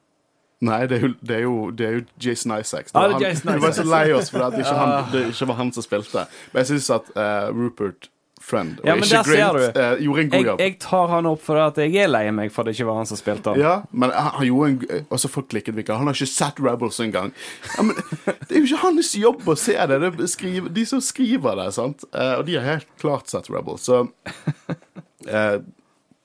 Nei, det er jo, det er jo, det er jo Jason Isaacs.
Ah, det
var han-
Jason
Vi var så lei oss for at det ikke, han, det ikke var han som spilte. Men jeg syns at uh, Rupert Friend og
Ja, men
ikke
der ser
Grint
du.
eh, gjorde en god
Jeg,
jobb.
jeg tar han opp for at jeg er lei meg for at det ikke var han som spilte han.
Ja, men han, gjorde en Også folk klikket ikke. Han har ikke sett Rebels engang. Ja, men det er jo ikke hans jobb å se det. det er skrive, de som skriver det, sant. Uh, og de har helt klart sett Rebels, så eh,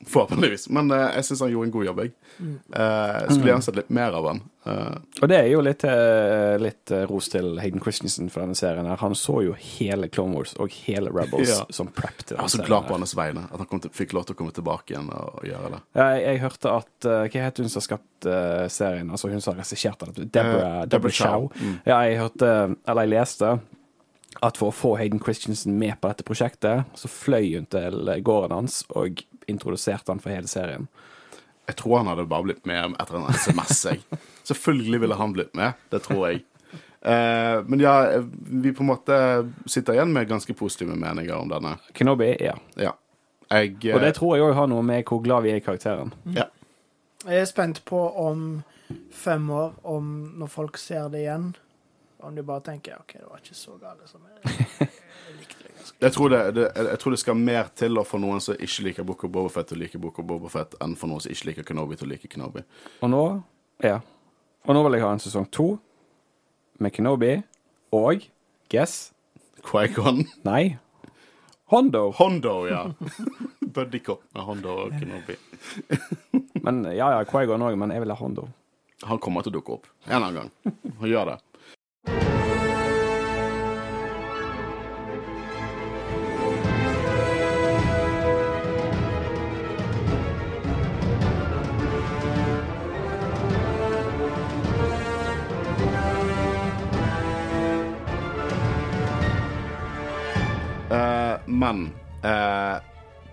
Forhåpentligvis. Men uh, jeg syns han gjorde en god jobb, jeg. Uh, skulle gjerne sett litt mer av han. Uh.
Og det er jo litt, litt ros til Hayden Christensen for denne serien. her Han så jo hele Clone Wars og hele Rebels
Ja.
som prep til
jeg var så
serien
glad på hans vegne at han kom til, fikk lov til å komme tilbake igjen og, gjøre det.
Jeg, jeg hørte at Hva het hun som har skapt serien? Altså hun som har regissert den? Deborah, Deborah. Chow.
Mm.
Ja, jeg hørte, eller jeg leste, at for å få Hayden Christensen med på dette prosjektet, så fløy hun til gården hans og introduserte han for hele serien.
Jeg tror han hadde bare blitt med etter en SMS. Jeg. Selvfølgelig ville han blitt med. Det tror jeg. Eh, men ja, vi på en måte sitter igjen med ganske positive meninger om denne.
Kenobi, ja.
Ja. Jeg, eh,
Og det tror jeg òg har noe med hvor glad vi er i karakteren.
ja.
Jeg er spent på om fem år, om når folk ser det igjen, om de bare tenker OK, det var ikke så galt som jeg, jeg likte det ganske
Jeg tror det, det, jeg tror det skal mer til å få noen som ikke liker Book of Bobafett til å like Book of Bobafett, enn for noen som ikke liker Kenobi til å like Kenobi.
Og nå Ja. Og nå vil jeg ha en sesong to med Kenobi og Guess
Quaigon.
Nei. Hondo.
Hondo, ja. Buddycop med Hondo og Kenobi.
Men ja, ja, Quaigon òg, men jeg vil ha Hondo.
Han kommer til å dukke opp en eller annen gang. Han gjør det. Men eh,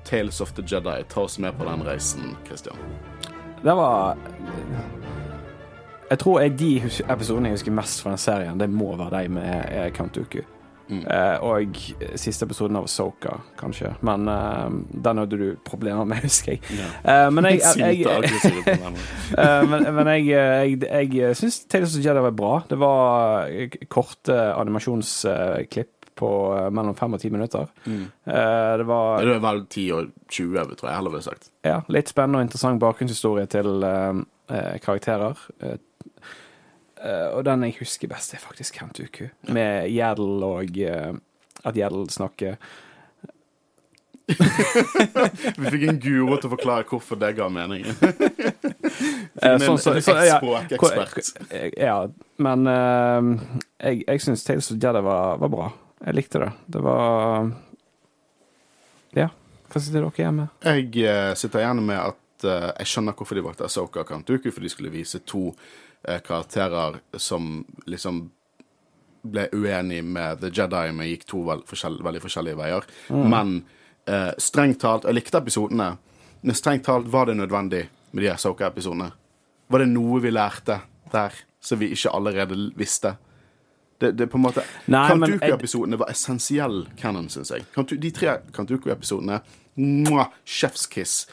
Tales of the Jedi, ta oss med på den reisen, Christian.
Det var Jeg tror jeg de episodene jeg husker mest fra den serien, det må være de med Count Count Dooku. Eh, og siste episoden av Soka, kanskje. Men eh, den hadde du problemer med, husker jeg. Eh, men jeg. Eh, men, men jeg, jeg, jeg syns Tales of the Jedi var bra. Det var eh, korte animasjonsklipp på eh, mellom fem og ti minutter. Mm. det var
Det er vel 10 og 20, tror jeg heller ville sagt.
ja, litt spennende og interessant bakgrunnshistorie til eh, eh, karakterer. Eh, eh, og den jeg husker best, er faktisk Kentuku, ja. Med Gjedel og eh, at Gjedel snakker
Vi fikk en guro til å forklare hvorfor det ga mening.
Eh,
en,
sånn så- så- ja,
språkekspert.
Eh, Ja, men uh, jeg, jeg syns Tales of Jedi var, var bra. Jeg likte det. Det var Ja. Hva sitter dere igjen med?
Jeg uh, sitter igjen med at uh, jeg skjønner hvorfor de valgte Asoka og Kantuku, for de skulle vise to uh, karakterer som liksom ble uenig med The Jedi, men gikk to vel, forskjell, veldig forskjellige veier. Men eh, strengt talt Jeg likte episodene, men strengt talt var det nødvendig med de Asoka-episodene. Var det noe vi lærte der som vi ikke allerede visste? Det, det er på en måte Kantuku-episodene var essensiell canon, syns jeg. De tre Kantuku-episodene chef's Chefskiss.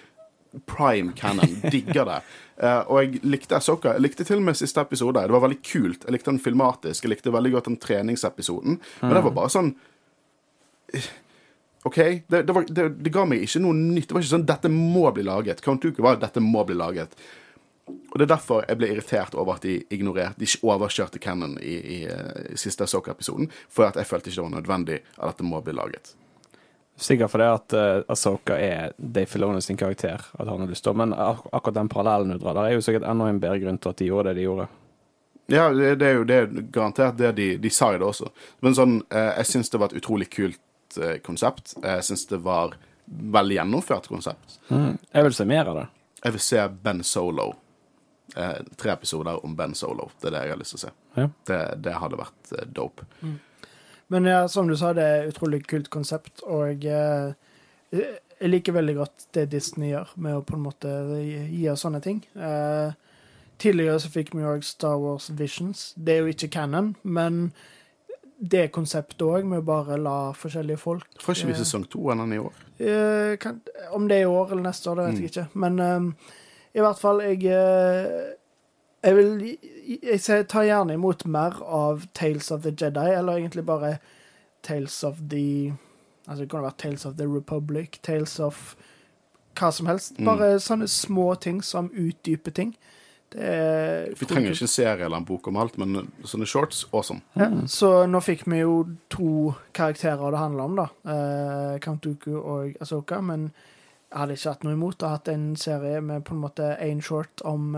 Prime canon. Digger det. Uh, og jeg likte Asoka. Jeg likte til og med siste episode. Det var veldig kult. Jeg likte den filmatisk. Jeg likte veldig godt den treningsepisoden. Men det var bare sånn eh, OK? Det, det, var, det, det ga meg ikke noe nytt. Det var ikke sånn 'dette må bli laget'. Kantuku var 'dette må bli laget'. Og det er derfor jeg ble irritert over at de ignorerte De overkjørte Cannon i, i, eh, i siste Soka-episoden. For at jeg følte ikke det var nødvendig at dette må bli laget.
Sikkert fordi at uh, Asoka er Dave Filoni sin karakter. At han har lyst til Men ak akkurat den parallellen du drar der, er jo sikkert enda en bedre grunn til at de gjorde det de gjorde.
Ja, det, det er jo det er garantert det de, de sa jo det også. Men sånn, uh, jeg syns det var et utrolig kult uh, konsept. Jeg syns det var veldig gjennomført konsept.
Jeg vil se mer av det.
Jeg vil se Ben Solo. Eh, tre episoder om Ben Solo. Det er det jeg har lyst til å se.
Ja.
Det, det hadde vært eh, dope.
Men ja, som du sa, det er et utrolig kult konsept, og eh, jeg liker veldig godt det Disney gjør med å på en måte gi gi oss sånne ting. Eh, tidligere så fikk vi òg Star Wars Visions. Det er jo ikke canon, men det konseptet òg, med å bare la forskjellige folk
Får ikke vi
eh,
sesong to av den i år?
Eh, kan, om det er i år eller neste år, det vet jeg ikke. Men eh, i hvert fall, jeg, eh, Jeg vil jeg sier, ta gjerne imot mer av Tales of the Jedi, eller egentlig bare Tales of the Altså, det kunne vært Tales of the Republic, Tales of hva som helst.
Mm.
Bare sånne små ting som utdyper ting. Det er
Vi trenger ikke en serie eller en bok om alt, men sånne shorts, awesome.
Ja, så nå fikk vi jo to karakterer det handler om, da. Eh, Count Dooku og Asoka. Men jeg hadde ikke hatt noe imot å ha hatt en serie med på en måte én short om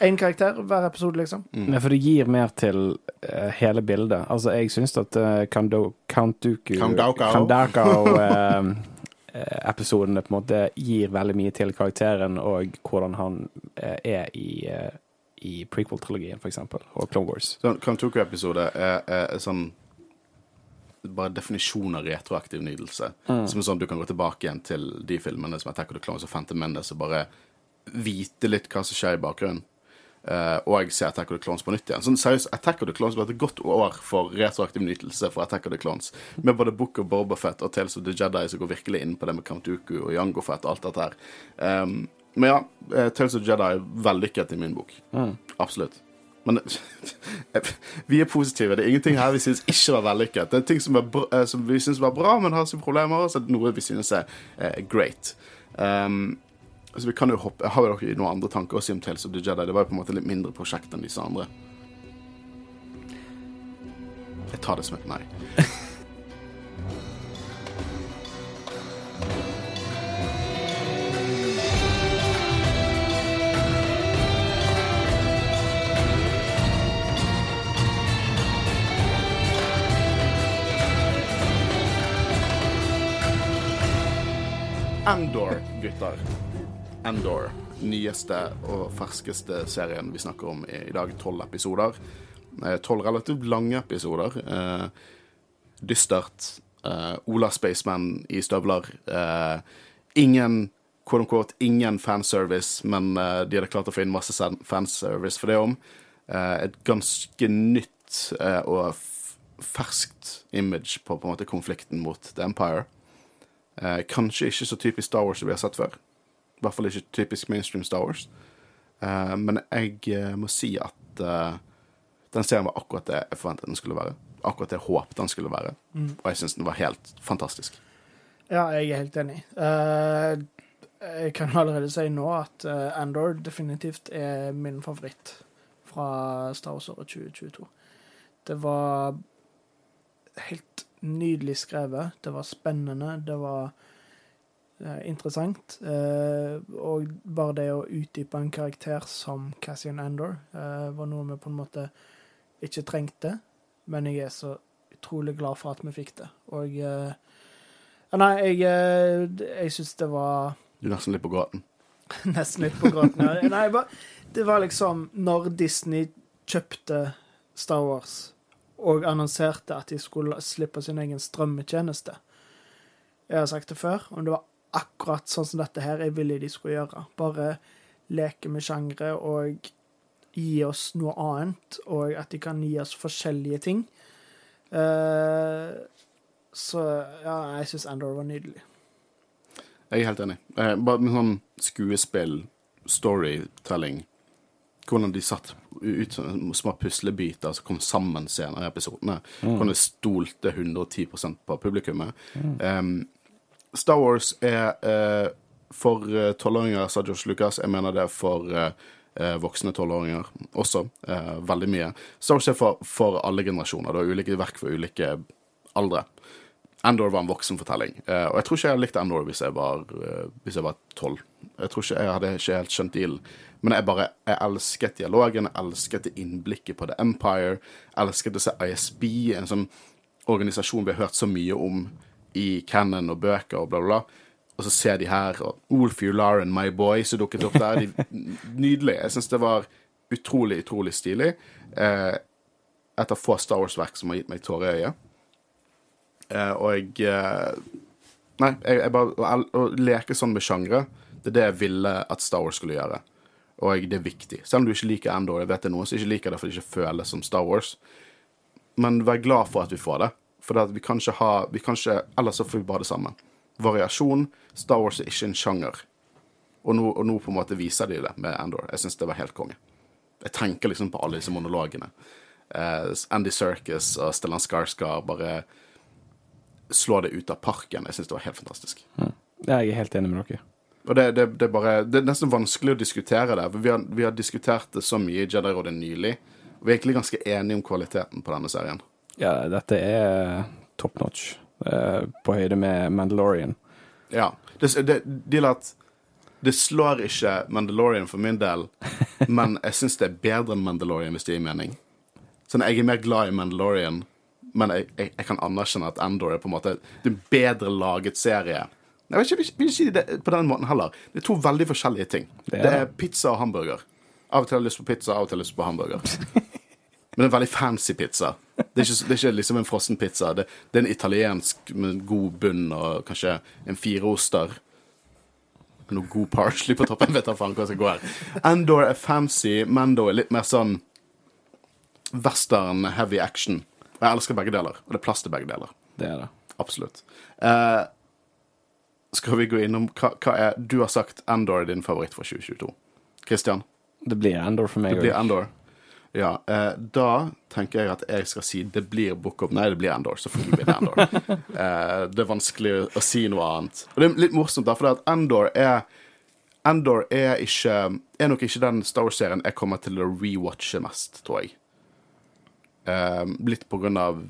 én karakter hver episode, liksom.
Mm.
Men for det gir mer til uh, hele bildet. Altså, jeg syns at uh, Kando,
Kandako.
Kandako-episodene på en måte gir veldig mye til karakteren og hvordan han eh, er i, eh, i prequel-trilogien, for eksempel, og Clone Wars.
Sånn, Kantoku-episode er, er, er sånn bare definisjon av retroaktiv nydelse. Som er sånn Du kan gå tilbake igjen til de filmene som Attack of the Clones og Phantom Mendes og bare vite litt hva som skjer i bakgrunnen. Uh, og jeg ser Attack of the Clones på nytt igjen. Sånn seriøst, Attack of the Clones ble et godt år for retroaktiv nytelse for Attack of the Clones. Med både Book of Boba Fett og Tales of the Jedi som går virkelig inn på det med Count Dooku og Yango Fett og alt dette her. Um, men ja, eh, Tales of the Jedi er vellykket i min bok. Absolutt. Men vi er positive. Det er ingenting her vi syns ikke var vellykket. Det er ting som, er eh, som vi syns var bra, men har sine problemer, så er det noe vi synes er eh, great. Um, så vi kan jo hoppe Har dere noen andre tanker å si om Tales of the Jedi? Det var jo på en måte litt mindre prosjekt enn disse andre. Jeg tar det som et nei. Endor, gutter. Endor. Nyeste og ferskeste serien vi snakker om i dag. Tolv episoder. Eh, Tolv relativt lange episoder. Eh, dystert. Eh, Ola Spaceman i støvler. Ingen quote unquote, ingen fanservice, men eh, de hadde klart å få inn masse fanservice for det om. Eh, et ganske nytt eh, og ferskt image på på måte konflikten mot The Empire. Eh, kanskje ikke så typisk Star Wars som vi har sett før. I hvert fall ikke typisk mainstream Star Wars. Eh, men jeg eh, må si at eh, den serien var akkurat det jeg forventet den skulle være. Akkurat det jeg håpet den skulle være. Og jeg syns den var helt fantastisk.
Ja, jeg er helt enig. Uh, jeg kan allerede si nå at eh, Andor definitivt er min favoritt fra Star Wars-året 2022. Det var helt nydelig skrevet. Det var spennende. Det var eh, interessant. Eh, og bare det å utdype en karakter som Cassian Andor eh, var noe vi på en måte ikke trengte. Men jeg er så utrolig glad for at vi fikk det. Og eh, Nei, jeg, eh, jeg syns det var
Du er nesten litt på gråten.
nesten litt på gråten. Ja. Nei, bare, det var liksom Når Disney kjøpte Star Wars og annonserte at de skulle slippe sin egen strømmetjeneste Jeg har sagt det før, om det var akkurat sånn som dette her jeg ville de skulle gjøre. Bare leke med sjangre og gi oss noe annet, og at de kan gi oss forskjellige ting. Uh, så ja, jeg syns Andor var nydelig.
Jeg er helt enig. Eh, bare med sånn skuespill, storytelling Hvordan de satt ut som små puslebiter som kom sammen senere i episodene. Hvordan de stolte 110% på publikummet. Em, Star Wars er uh, for eh, tolvåringer, sa Josh Lucas. Jeg mener det er for uh, voksne tolvåringer også. Uh, veldig mye. Star Wars er for, for alle generasjoner. Det er ulike verk for ulike aldre. Endor var en voksenfortelling. Uh, og jeg tror ikke jeg hadde likt Endor hvis jeg var eh, Hvis jeg. Tror ikke jeg hadde ikke helt skjønt dealen. Men jeg bare Jeg elsket dialogen, jeg elsket innblikket på The Empire. Jeg elsket å se ISB, en sånn organisasjon vi har hørt så mye om i canon og bøker og bla, bla, bla. Og så ser de her, og Ular, and My Boy, som dukket opp der. De, nydelig. Jeg syns det var utrolig, utrolig stilig. Uh, et av få Star Wars-verk som har gitt meg tårer i øyet. Eh, og jeg eh, Nei, jeg, jeg bare å, leke sånn med sjangre, det er det jeg ville at Star Wars skulle gjøre. Og det er viktig. Selv om du ikke liker Endor, jeg vet det er noen som ikke liker det fordi det ikke føles som Star Wars. Men vær glad for at vi får det. For vi kan ikke ha vi kan ikke, Ellers så får vi bare det samme. Variasjon. Star Wars er ikke en sjanger. Og nå, og nå på en måte viser de det med Andor. Jeg syns det var helt konge. Jeg tenker liksom på alle disse monologene. Uh, Andy Serkis og Stellan Skarsgård bare slår det ut av parken. Jeg syns det var helt fantastisk.
Ja, jeg er helt enig med dere.
Og det, det, det, er bare, det er nesten vanskelig å diskutere det. for Vi har, vi har diskutert det så mye i Jedi-rådet nylig. Og vi er egentlig ganske enige om kvaliteten på denne serien.
Ja, dette er top notch. På høyde med Mandalorian.
Ja. Det, det, de at det slår ikke Mandalorian for min del, men jeg syns det er bedre enn Mandalorian, hvis det gir mening. Sånn, Jeg er mer glad i Mandalorian, men jeg, jeg, jeg kan anerkjenne at Endor er på en måte det er en bedre laget serie. Jeg vil ikke, vil ikke- si det på den måten heller. Det er to veldig forskjellige ting.
Det
Det
er
er, pizza og hamburger. Av og til har jeg lyst på pizza, av og til har jeg lyst på hamburger. Men det er en veldig fancy pizza. Det er ikke, det er ikke liksom en frossen pizza. Det, det er en italiensk med god bunn og kanskje en fireoster. Noe god parsley på toppen. Vet da faen hva som går her. Endor er fancy, Mando er litt mer sånn western heavy action. Og jeg elsker begge deler. Og det er plass til begge deler.
Det er det.
Absolutt. Eh, skal vi gå innom hva, hva er Du har sagt Endor er din favoritt for 2022. Christian?
Det blir Endor for meg
Det blir Endor. Ja, eh, da tenker jeg at jeg skal si det blir Book of Nei, det blir Endor. Selvfølgelig blir det Endor. eh, det er vanskelig å si noe annet. Og det er litt morsomt, da, for at Endor er Endor er ikke Er nok ikke den Star Wars-serien jeg kommer til å rewatche mest, tror jeg. Eh, litt på grunn av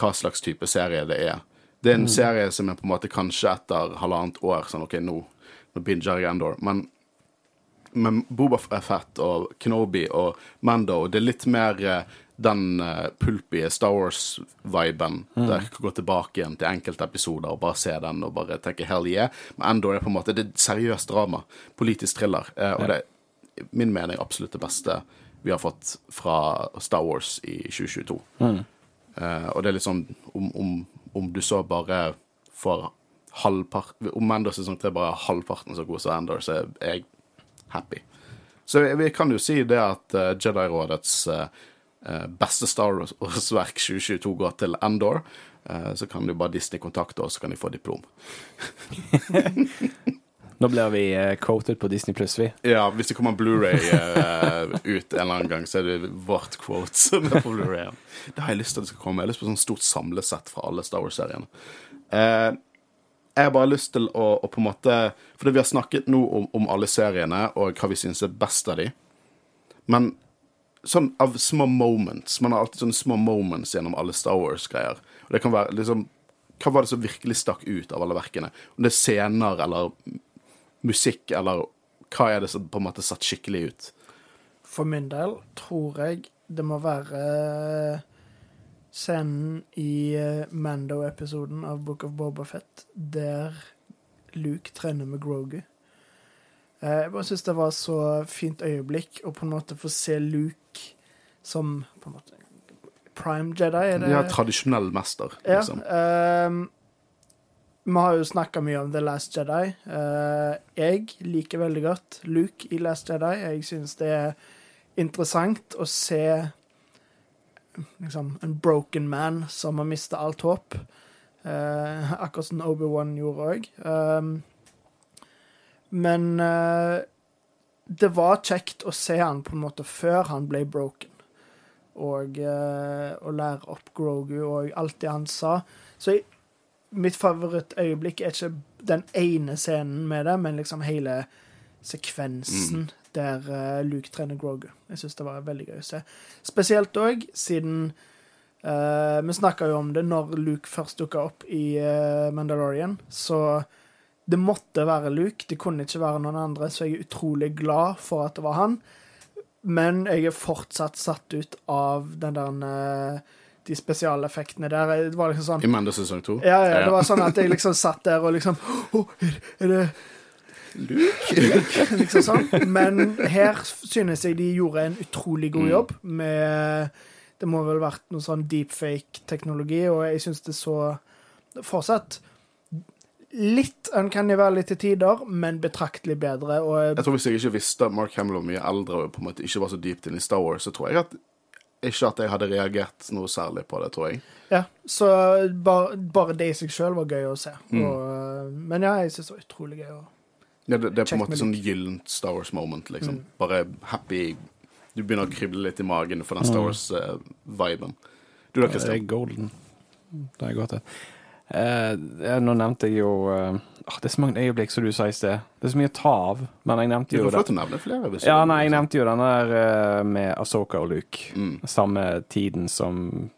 hva slags type serie det er. Det er en serie som er på en måte kanskje etter halvannet år sånn OK, nå, nå binger jeg Endor. Men men Boba Fett og Kenobi og Mando, det er litt mer eh, den uh, pulpige Star Wars-viben. Der jeg kan gå tilbake igjen til enkelte episoder og bare se den og bare tenke hell yeah. Men Endor er på en måte det er seriøst drama. Politisk thriller. Uh, og det er min mening absolutt det beste vi har fått fra Star Wars i 2022. Eh, og det er litt sånn om, om, om du så bare får halvpart Om Endor sesong tre bare er halvparten så god som Endor, så er jeg happy. Så vi, vi kan jo si det at uh, Jedi-rådets eh, beste Star Wars-verk 2022 går til Endor. Så kan jo bare Disney kontakte oss, så kan de få diplom.
Nå blir vi eh, quoted på Disney Pluss, vi.
Ja, hvis det kommer Blu-ray eh, ut en eller annen gang, så er det vårt quote som er på Blu-ray. Det har jeg lyst til at det skal komme. Jeg har lyst på sånn stort samlesett fra alle Star Wars-seriene. Eh, jeg har bare lyst til å, å på en måte Fordi vi har snakket nå om, om alle seriene og hva vi syns er best av de. Men sånn av små moments Man har alltid sånne små moments gjennom alle Star Wars-greier. Og det kan være liksom Hva var det som virkelig stakk ut av alle verkene? Om det er scener eller musikk, eller hva er det som på en måte satt skikkelig ut?
For min del tror jeg det må være scenen i eh, Mando-episoden av Book of Boba Fett, der Luke trener med Grogu. Eh, Jeg bare syns det var så fint øyeblikk å på en måte få se Luke som på en måte prime Jedi. Er det?
Ja, tradisjonell mester,
Ja,
liksom.
Vi har jo snakka mye om The Last Jedi. Eh, jeg liker veldig godt Luke i Last Jedi. Jeg syns det er interessant å se liksom, en broken man som har mista alt håp. Eh, akkurat som Obi-Wan gjorde òg. men eh, det var kjekt å se han på en måte før han ble broken og, og lære opp Grogu og alt det han sa. Så jeg, mitt favorittøyeblikk er ikke den ene scenen med det, men liksom hele sekvensen der eh, Luke trener Grogu. Jeg syns det var veldig gøy å se. Spesielt òg siden Uh, Vi snakka jo om det når Luke først dukka opp i uh, Mandalorian, så det måtte være Luke, det kunne ikke være noen andre, så jeg er utrolig glad for at det var han. Men jeg er fortsatt satt ut av den der eh, de spesialeffektene der. Det var liksom sånn
I Mando sesong to.
ja, ja, det var sånn at jeg liksom satt der og liksom Å, er, det Luke? liksom sånn. Men her synes jeg de gjorde en utrolig god jobb med Det må vel vært noe sånn deepfake-teknologi, og jeg syns det så fortsatt litt uncanny valley til tider, men betraktelig bedre.
Jeg tror Hvis jeg ikke visste at Mark Hamill var mye eldre og på en måte ikke var så dypt inne i Star Wars, så tror jeg at ikke at jeg hadde reagert noe særlig på det, tror jeg.
Ja, så bare, bare det i seg sjøl var gøy å se. Og, men ja, jeg syns det var utrolig gøy å
Ja, det, det er på en måte sånn gyllent Star Wars-moment, liksom.
Mm.
Bare happy Du begynner å krible litt i magen for den Star
Mm.
Wars-viben. du da,
Det er golden. Det er godt, det. Eh, nå nevnte jeg jo eh, Det er så mange øyeblikk, som du sa i sted. Det er så mye å ta av. Men jeg nevnte jo det.
flere.
Ja, nei, jeg nevnte jo den der eh, med Asoka og Luke.
Mm.
Samme tiden som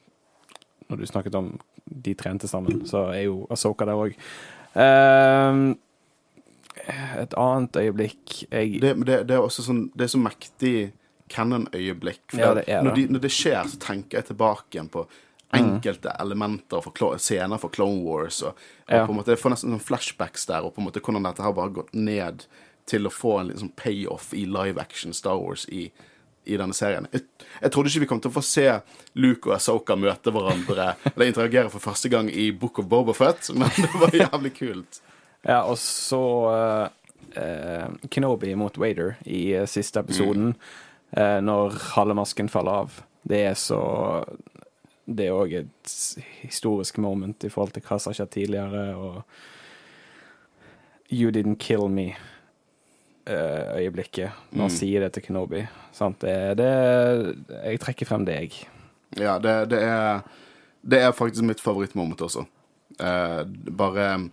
Når du snakket om de trente sammen, så er jo Asoka der òg. et annet øyeblikk jeg
Det, det, det er også sånn Det er så mektig canon-øyeblikk.
Ja,
når,
det.
de, når det skjer, så tenker jeg tilbake igjen på enkelte elementer for scener for Clone Wars. Og, og
Ja.
på en måte, Jeg får nesten sånn flashbacks der, og på en måte hvordan dette har bare gått ned til å få en liksom payoff i live action Star Wars i, i denne serien. Jeg, jeg trodde ikke vi kom til å få se Luke og Asoka møte hverandre eller interagere for første gang i Book of Bobafett, men det var jævlig kult.
Ja, og så uh, uh, Kenobi mot Wader i uh, siste episoden, eh, når halve masken faller av. Det er så Det er òg et historisk moment i forhold til hva som har skjedd tidligere, og You didn't kill me. eh, øyeblikket når han
Mm.
sier det til Kenobi. Sant? Det, det, jeg trekker frem deg.
Ja, det, det er Det er faktisk mitt favorittmoment også. Eh, bare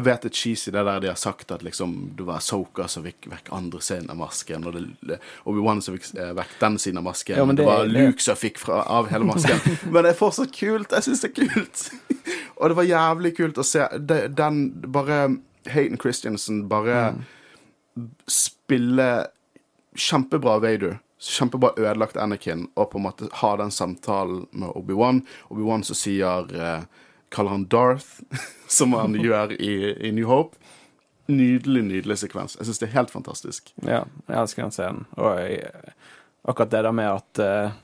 Jeg vet det er cheesy det der de har sagt at liksom det var Soka som fikk vekk andre siden av masken, og det- Obi-Wan som fikk eh, vekk den siden av masken.
Ja,
det,
det-
var Luke som fikk fra, av hele masken. men det er fortsatt kult. Jeg syns det er kult. og det var jævlig kult å se det, den Bare Hayden Christiansen bare spille kjempebra Vader. Kjempebra ødelagt Anakin, og på en måte ha den samtalen med Obi-Wan. Obi-Wan som sier eh, Kaller han Darth, som han gjør i, i New Hope. Nydelig, nydelig sekvens. Jeg syns det er helt fantastisk.
Ja, jeg elsker den scenen. Og jeg, akkurat det der med at uh,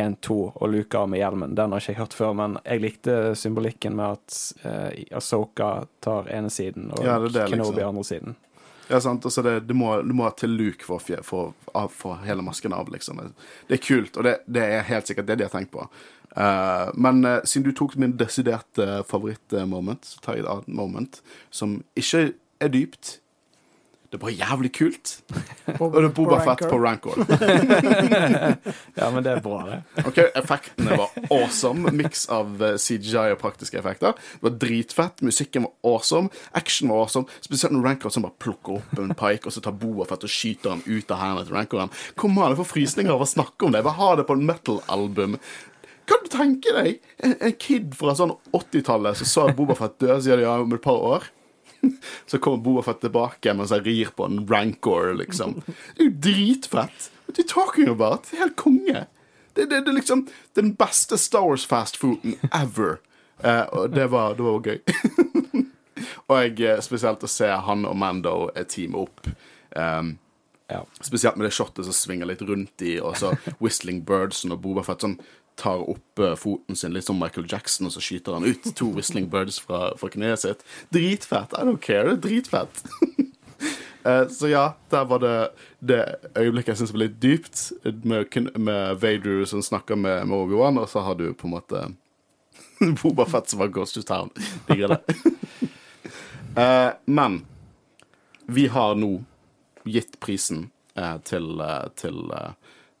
1-2 og Luke av med hjelmen, den har ikke jeg hørt før, men jeg likte symbolikken med at uh, Asoka tar ene siden, og
Ja, det det,
Kenobi
liksom.
andre siden.
Ja, sant? Altså det, du, må, du må til Luke for, å for hele masken av, liksom. Det er kult, og det, det er helt sikkert det de har tenkt på. Eh, men uh, siden du tok min desiderte favorittmoment, så tar jeg et annet moment som ikke er dypt. Det er bare jævlig kult. Og det er Boba Fett på Rancor.
Ja, men det er bra, det.
Ok, Effektene var awesome. Miks av eh, CGI og praktiske effekter. Det var dritfett. Musikken var awesome. Action var awesome. Spesielt når Rancor som bare plukker opp en pike, og så tar Boba Fett og skyter han ut av hendene til Rancoren. Kom an, jeg får frysninger av å snakke om det. Bare ha det på en metal-album. Kan du tenke deg en, en kid fra sånn 80-tallet som så Boba Fett dø, sier de ja, om et par år? Så kommer Boba Fett tilbake mens han rir på en Rancor, liksom. Det er jo dritfett. What are you talking about? Det er helt konge. Det, det, det er liksom den beste Star Wars fastfooden ever. Eh, og det var, det var gøy. og jeg, eh, spesielt å se han og Mando eh, teame opp. Um,
Ja.
Spesielt med det shotet som svinger litt rundt i, og så Whistling Birds og Boba Fett sånn tar opp eh, foten sin, litt som Michael Jackson, og så skyter han ut to Whistling Birds fra, fra kneet sitt. Dritfett. I don't care. Dritfett. Eh, så ja, der var det det øyeblikket jeg syns var litt dypt, med, med Vader som snakker med, med Obi-Wan, og så har du på en måte Boba Fett som var Ghost to Town. Digger det. uh, men vi har nå gitt prisen uh, til, uh, til,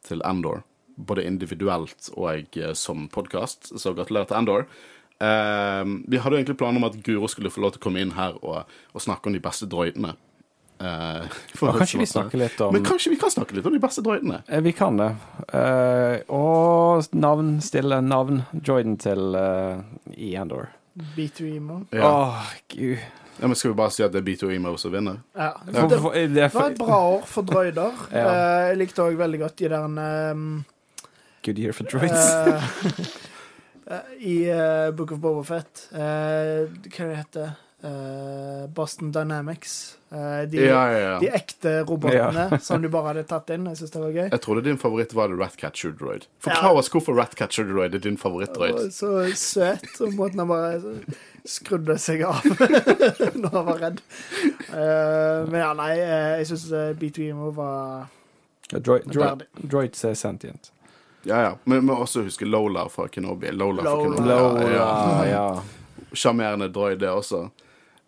til Andor, både individuelt og eh, som podkast, så gratulerer til Endor. Uh, vi hadde jo egentlig planer om at Guro skulle få lov til å komme inn her og, og snakke om de beste droidene.
Uh, kanskje vi snakker litt om
Men kanskje vi kan snakke litt om de beste droidene?
Eh, Vi kan det. Uh, og navn, stille navn. Joiden til uh, i Endor.
B2 Emo.
Ja.
Oh, gud.
ja, men Skal vi bare si at det er B2 Emo som vinner?
Ja. Det
det
var et bra år for droider.
Ja.
Eh, jeg likte òg veldig godt de der um,
good year for droids.
eh, I eh, Book of Bobafett uh, Hva det heter Eh, Boston Dynamics. Uh, de,
Ja, ja, ja.
de ekte robotene som du bare hadde tatt inn. Jeg synes det var gøy.
Jeg trodde din favoritt var Ratcatcher Droid. Forklar
Ja.
oss hvorfor Ratcatcher Droid er din favorittdroid.
Så søt, og måten han bare skrudde seg av når han var redd. Uh, men ja, nei, eh, jeg syns B2 Emo var
Droid, droid, droids er sentient.
Ja, ja. Men vi må også huske Lola fra Kenobi. Lola, fra Kenobi.
Lola,
Ja, ja.
ja.
Sjarmerende droid, det også.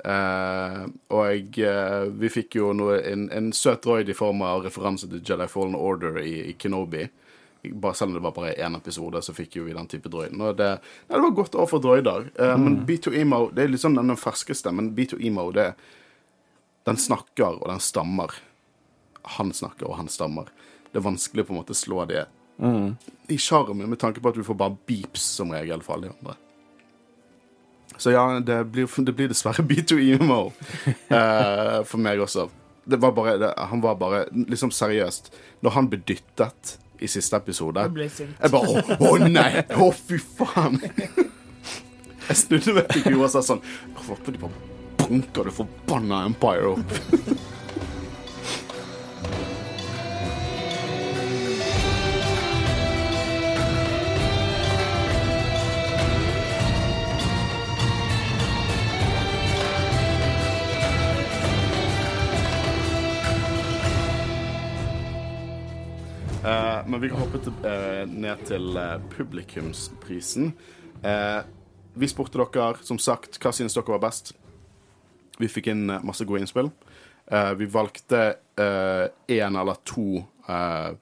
Eh, og eh, vi fikk jo noe, en, en søt droid i form av referanse til Jedi Fallen Order i, i Kenobi. Bare, selv om det var bare én episode, så fikk jo vi den type droiden. Og det, ja, det var godt år for droider. Eh, Men B2Emo det er liksom den ferskeste, men B2Emo det Den snakker, og den stammer. Han snakker, og han stammer. Det er vanskelig på en måte å slå det i sjarmen, med tanke på at du får bare beeps som regel for alle de andre. Så ja, det blir, det blir dessverre B2Emo uh, for meg også. Det var bare, det, han var bare liksom seriøst. Når han ble dyttet i siste episode
Jeg ble sint.
Jeg bare Å, å nei! Å, fy faen! Jeg snudde meg til Guro og sa sånn håper de bare banker det forbanna Empire opp. Men vi kan hoppe til, eh, ned til eh, publikumsprisen. Eh, vi spurte dere, som sagt, hva synes dere var best. Vi fikk inn eh, masse gode innspill. Eh, vi valgte én eller to eh,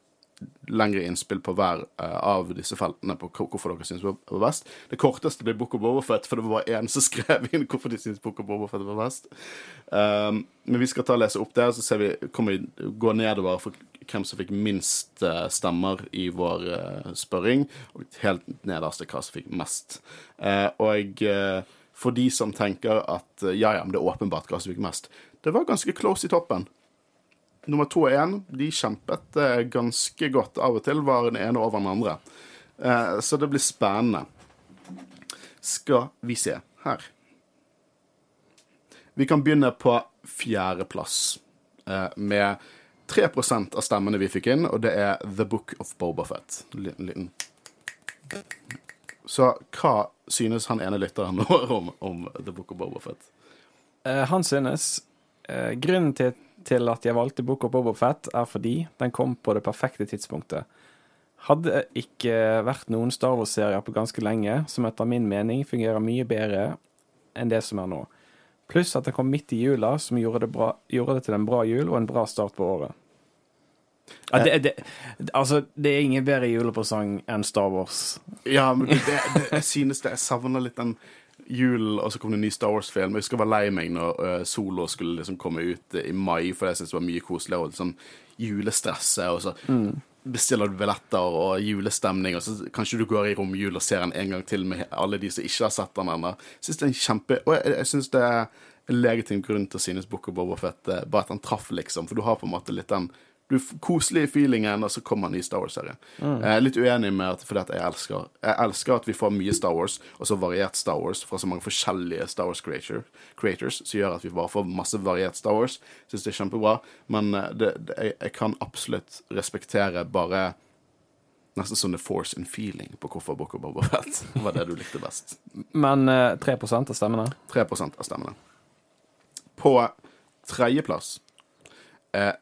lengre innspill på hver eh, av disse feltene på hvorfor dere synes det var best. Det korteste ble Book of Bobafett, for det var én som skrev inn hvorfor de synes Book of Bobafett var best. Um, men vi skal ta og lese opp det, så ser vi, kommer vi gå nedover for hvem som fikk minst eh, stemmer i vår eh, spørring, og helt nederst hva som fikk mest. Eh, og for de som tenker at ja, ja, men det er åpenbart hva som fikk mest, det var ganske close i toppen. Nummer to og én de kjempet ganske godt. Av og til var den ene over den andre. Så det blir spennende. Skal vi se her. Vi kan begynne på fjerdeplass med 3% av stemmene vi fikk inn, og det er The Book of Bobafett. Liten. Så hva synes han ene lytteren vår om, om The Book of Bobafett?
Uh, han synes uh, Grunnen til, til at jeg valgte Book of Boba Fett, er fordi den kom på det perfekte tidspunktet. Hadde ikke vært noen Star Wars-serier på ganske lenge, som etter min mening fungerer mye bedre enn det som er nå. Pluss at den kom midt i jula, som gjorde det, bra, gjorde det til en bra jul og en bra start på året. Ja, det, det, altså, det er ingen bedre julepresang enn Star Wars.
Ja, men det, det, jeg synes det Jeg savner litt den julen, og så kom det en ny Star Wars-film. Jeg husker jeg var lei meg når uh, Solo skulle liksom komme ut eh, i mai, for jeg syntes det var mye koseligere. Og liksom julestresset, og så bestiller du billetter og julestemning, og så kanskje du går i romjul og ser den en gang til med alle de som ikke har sett den ennå. Jeg synes det er en kjempe Og jeg, jeg synes det er en legitim grunn til å synes Book of Boba Fett eh, bare at han traff, liksom. For du har på en måte litt den du koselige feelingen, og så kommer en ny Star Wars-serie. Jeg er litt uenig med at fordi at jeg elsker Jeg elsker at vi får mye Star Wars, og så variert Star Wars fra så mange forskjellige Star Wars creator, creators, som gjør at vi bare får masse variert Star Wars. Syns det er kjempebra, men eh, det, det, jeg, jeg kan absolutt respektere bare Nesten sånn The Force and Feeling på hvorfor Boko Bobo Fett var det du likte best.
Men eh, 3 av stemmene
3% av stemmene. På tredjeplass, eh,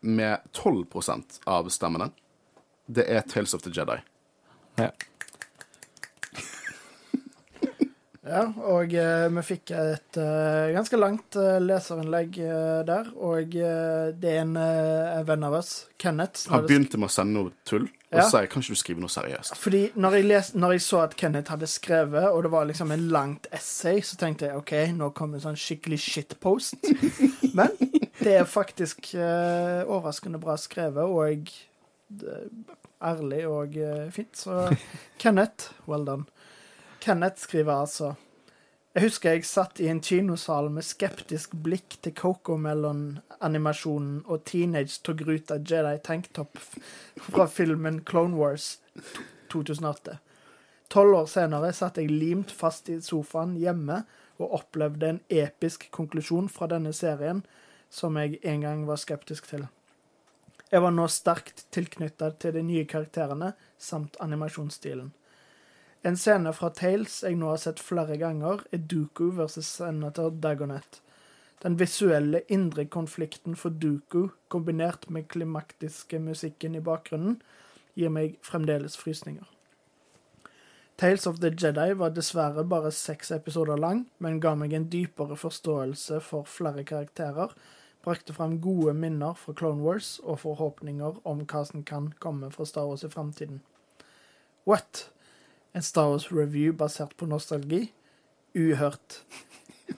med 12% av stemmene, det er Tales of the Jedi.
ja.
Ja, og eh, vi fikk et eh, ganske langt eh, leserinnlegg eh, der. Og eh, det er en eh, venn av oss, Kenneth
Han begynte med å sende noe tull, og
Ja.
så sa jeg kan ikke du skrive noe seriøst.
Fordi når jeg, les, når jeg så at Kenneth hadde skrevet, og det var liksom en langt essay, så tenkte jeg OK, nå kommer en sånn skikkelig shitpost. Men det er faktisk uh, overraskende bra skrevet, og eh, ærlig og uh, fint. Så Kenneth, well done. Kenneth skriver altså Jeg husker jeg satt i en kinosal med skeptisk blikk til Cocomelon-animasjonen og Teenage Togruta Jedi Tanktop fra filmen Clone Wars 2008. Tolv år senere satt jeg limt fast i sofaen hjemme og opplevde en episk konklusjon fra denne serien som jeg en gang var skeptisk til. Jeg var nå sterkt tilknyttet til de nye karakterene samt animasjonsstilen. En scene fra Tales jeg nå har sett flere ganger, er Dooku versus senator Dagonet. Den visuelle indre konflikten for Dooku, kombinert med klimaktiske musikken i bakgrunnen, gir meg fremdeles frysninger. Tales of the Jedi var dessverre bare seks episoder lang, men ga meg en dypere forståelse for flere karakterer, brakte frem gode minner fra Clone Wars og forhåpninger om hva som kan komme fra Star Wars i framtiden. What? En Star Wars-review basert på nostalgi? Uhørt.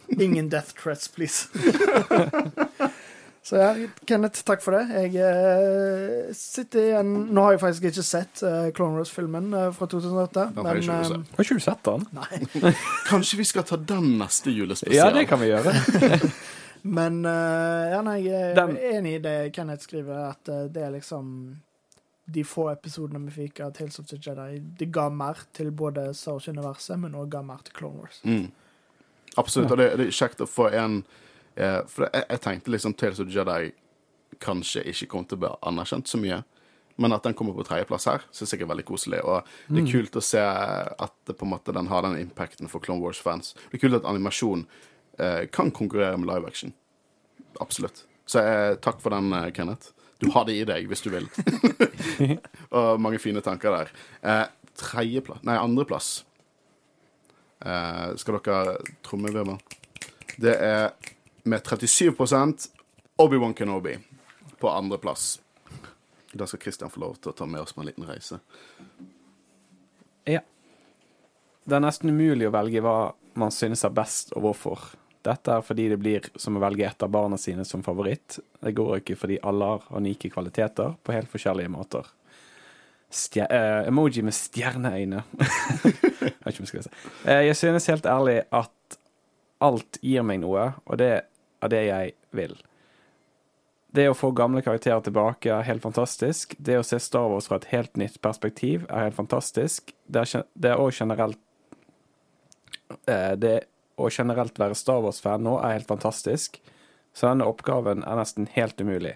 Ingen death threats, please. Så ja, Kenneth, takk for det. Jeg eh, sitter igjen Nå har jeg faktisk ikke sett eh, Clone Wars-filmen eh, fra 2008.
Den har jeg ikke
men, eh,
Har ikke du sett den?
Nei.
Kanskje vi skal ta den neste julespesial?
Ja, det kan vi gjøre.
Men eh, ja, nei, jeg er
Den-
enig i det Kenneth skriver, at eh, det er liksom De få episodene vi fikk av Tales of the Jedi, det ga mer til både Star Wars-universet, men også ga mer til Clone Wars.
Mm. Absolutt. Og det, det er kjekt å få en eh, For jeg, jeg tenkte liksom Tales of the Jedi kanskje ikke kom til å bli anerkjent så mye. Men at den kommer på tredjeplass her, syns jeg er veldig koselig. Og det er kult å se at på en måte den har den impacten for Clone Wars-fans. Det er kult at animasjon kan konkurrere med live action. Absolutt. Så eh, takk for den, eh, Kenneth. Du har det i deg hvis du vil. og mange fine tanker der. Eh, Tredjeplass Nei, andreplass. Eh, skal dere trommevirvel? Det er med 37 Obi-Wan Kenobi på andreplass. Da skal Christian få lov til å ta med oss på en liten reise.
Ja. Det er nesten umulig å velge hva man synes er best, og hvorfor. Dette er fordi det blir som å velge et av barna sine som favoritt. Det går ikke fordi alle har unike kvaliteter på helt forskjellige måter. Stjer uh, emoji med stjerneøyne. jeg si. Eh, jeg synes helt ærlig at alt gir meg noe, og det er det jeg vil. Det å få gamle karakterer tilbake er helt fantastisk. Det å se Star Wars fra et helt nytt perspektiv er helt fantastisk. Det er, òg er generelt uh, Det å generelt være Star Wars-fan nå er helt fantastisk. Så denne oppgaven er nesten helt umulig.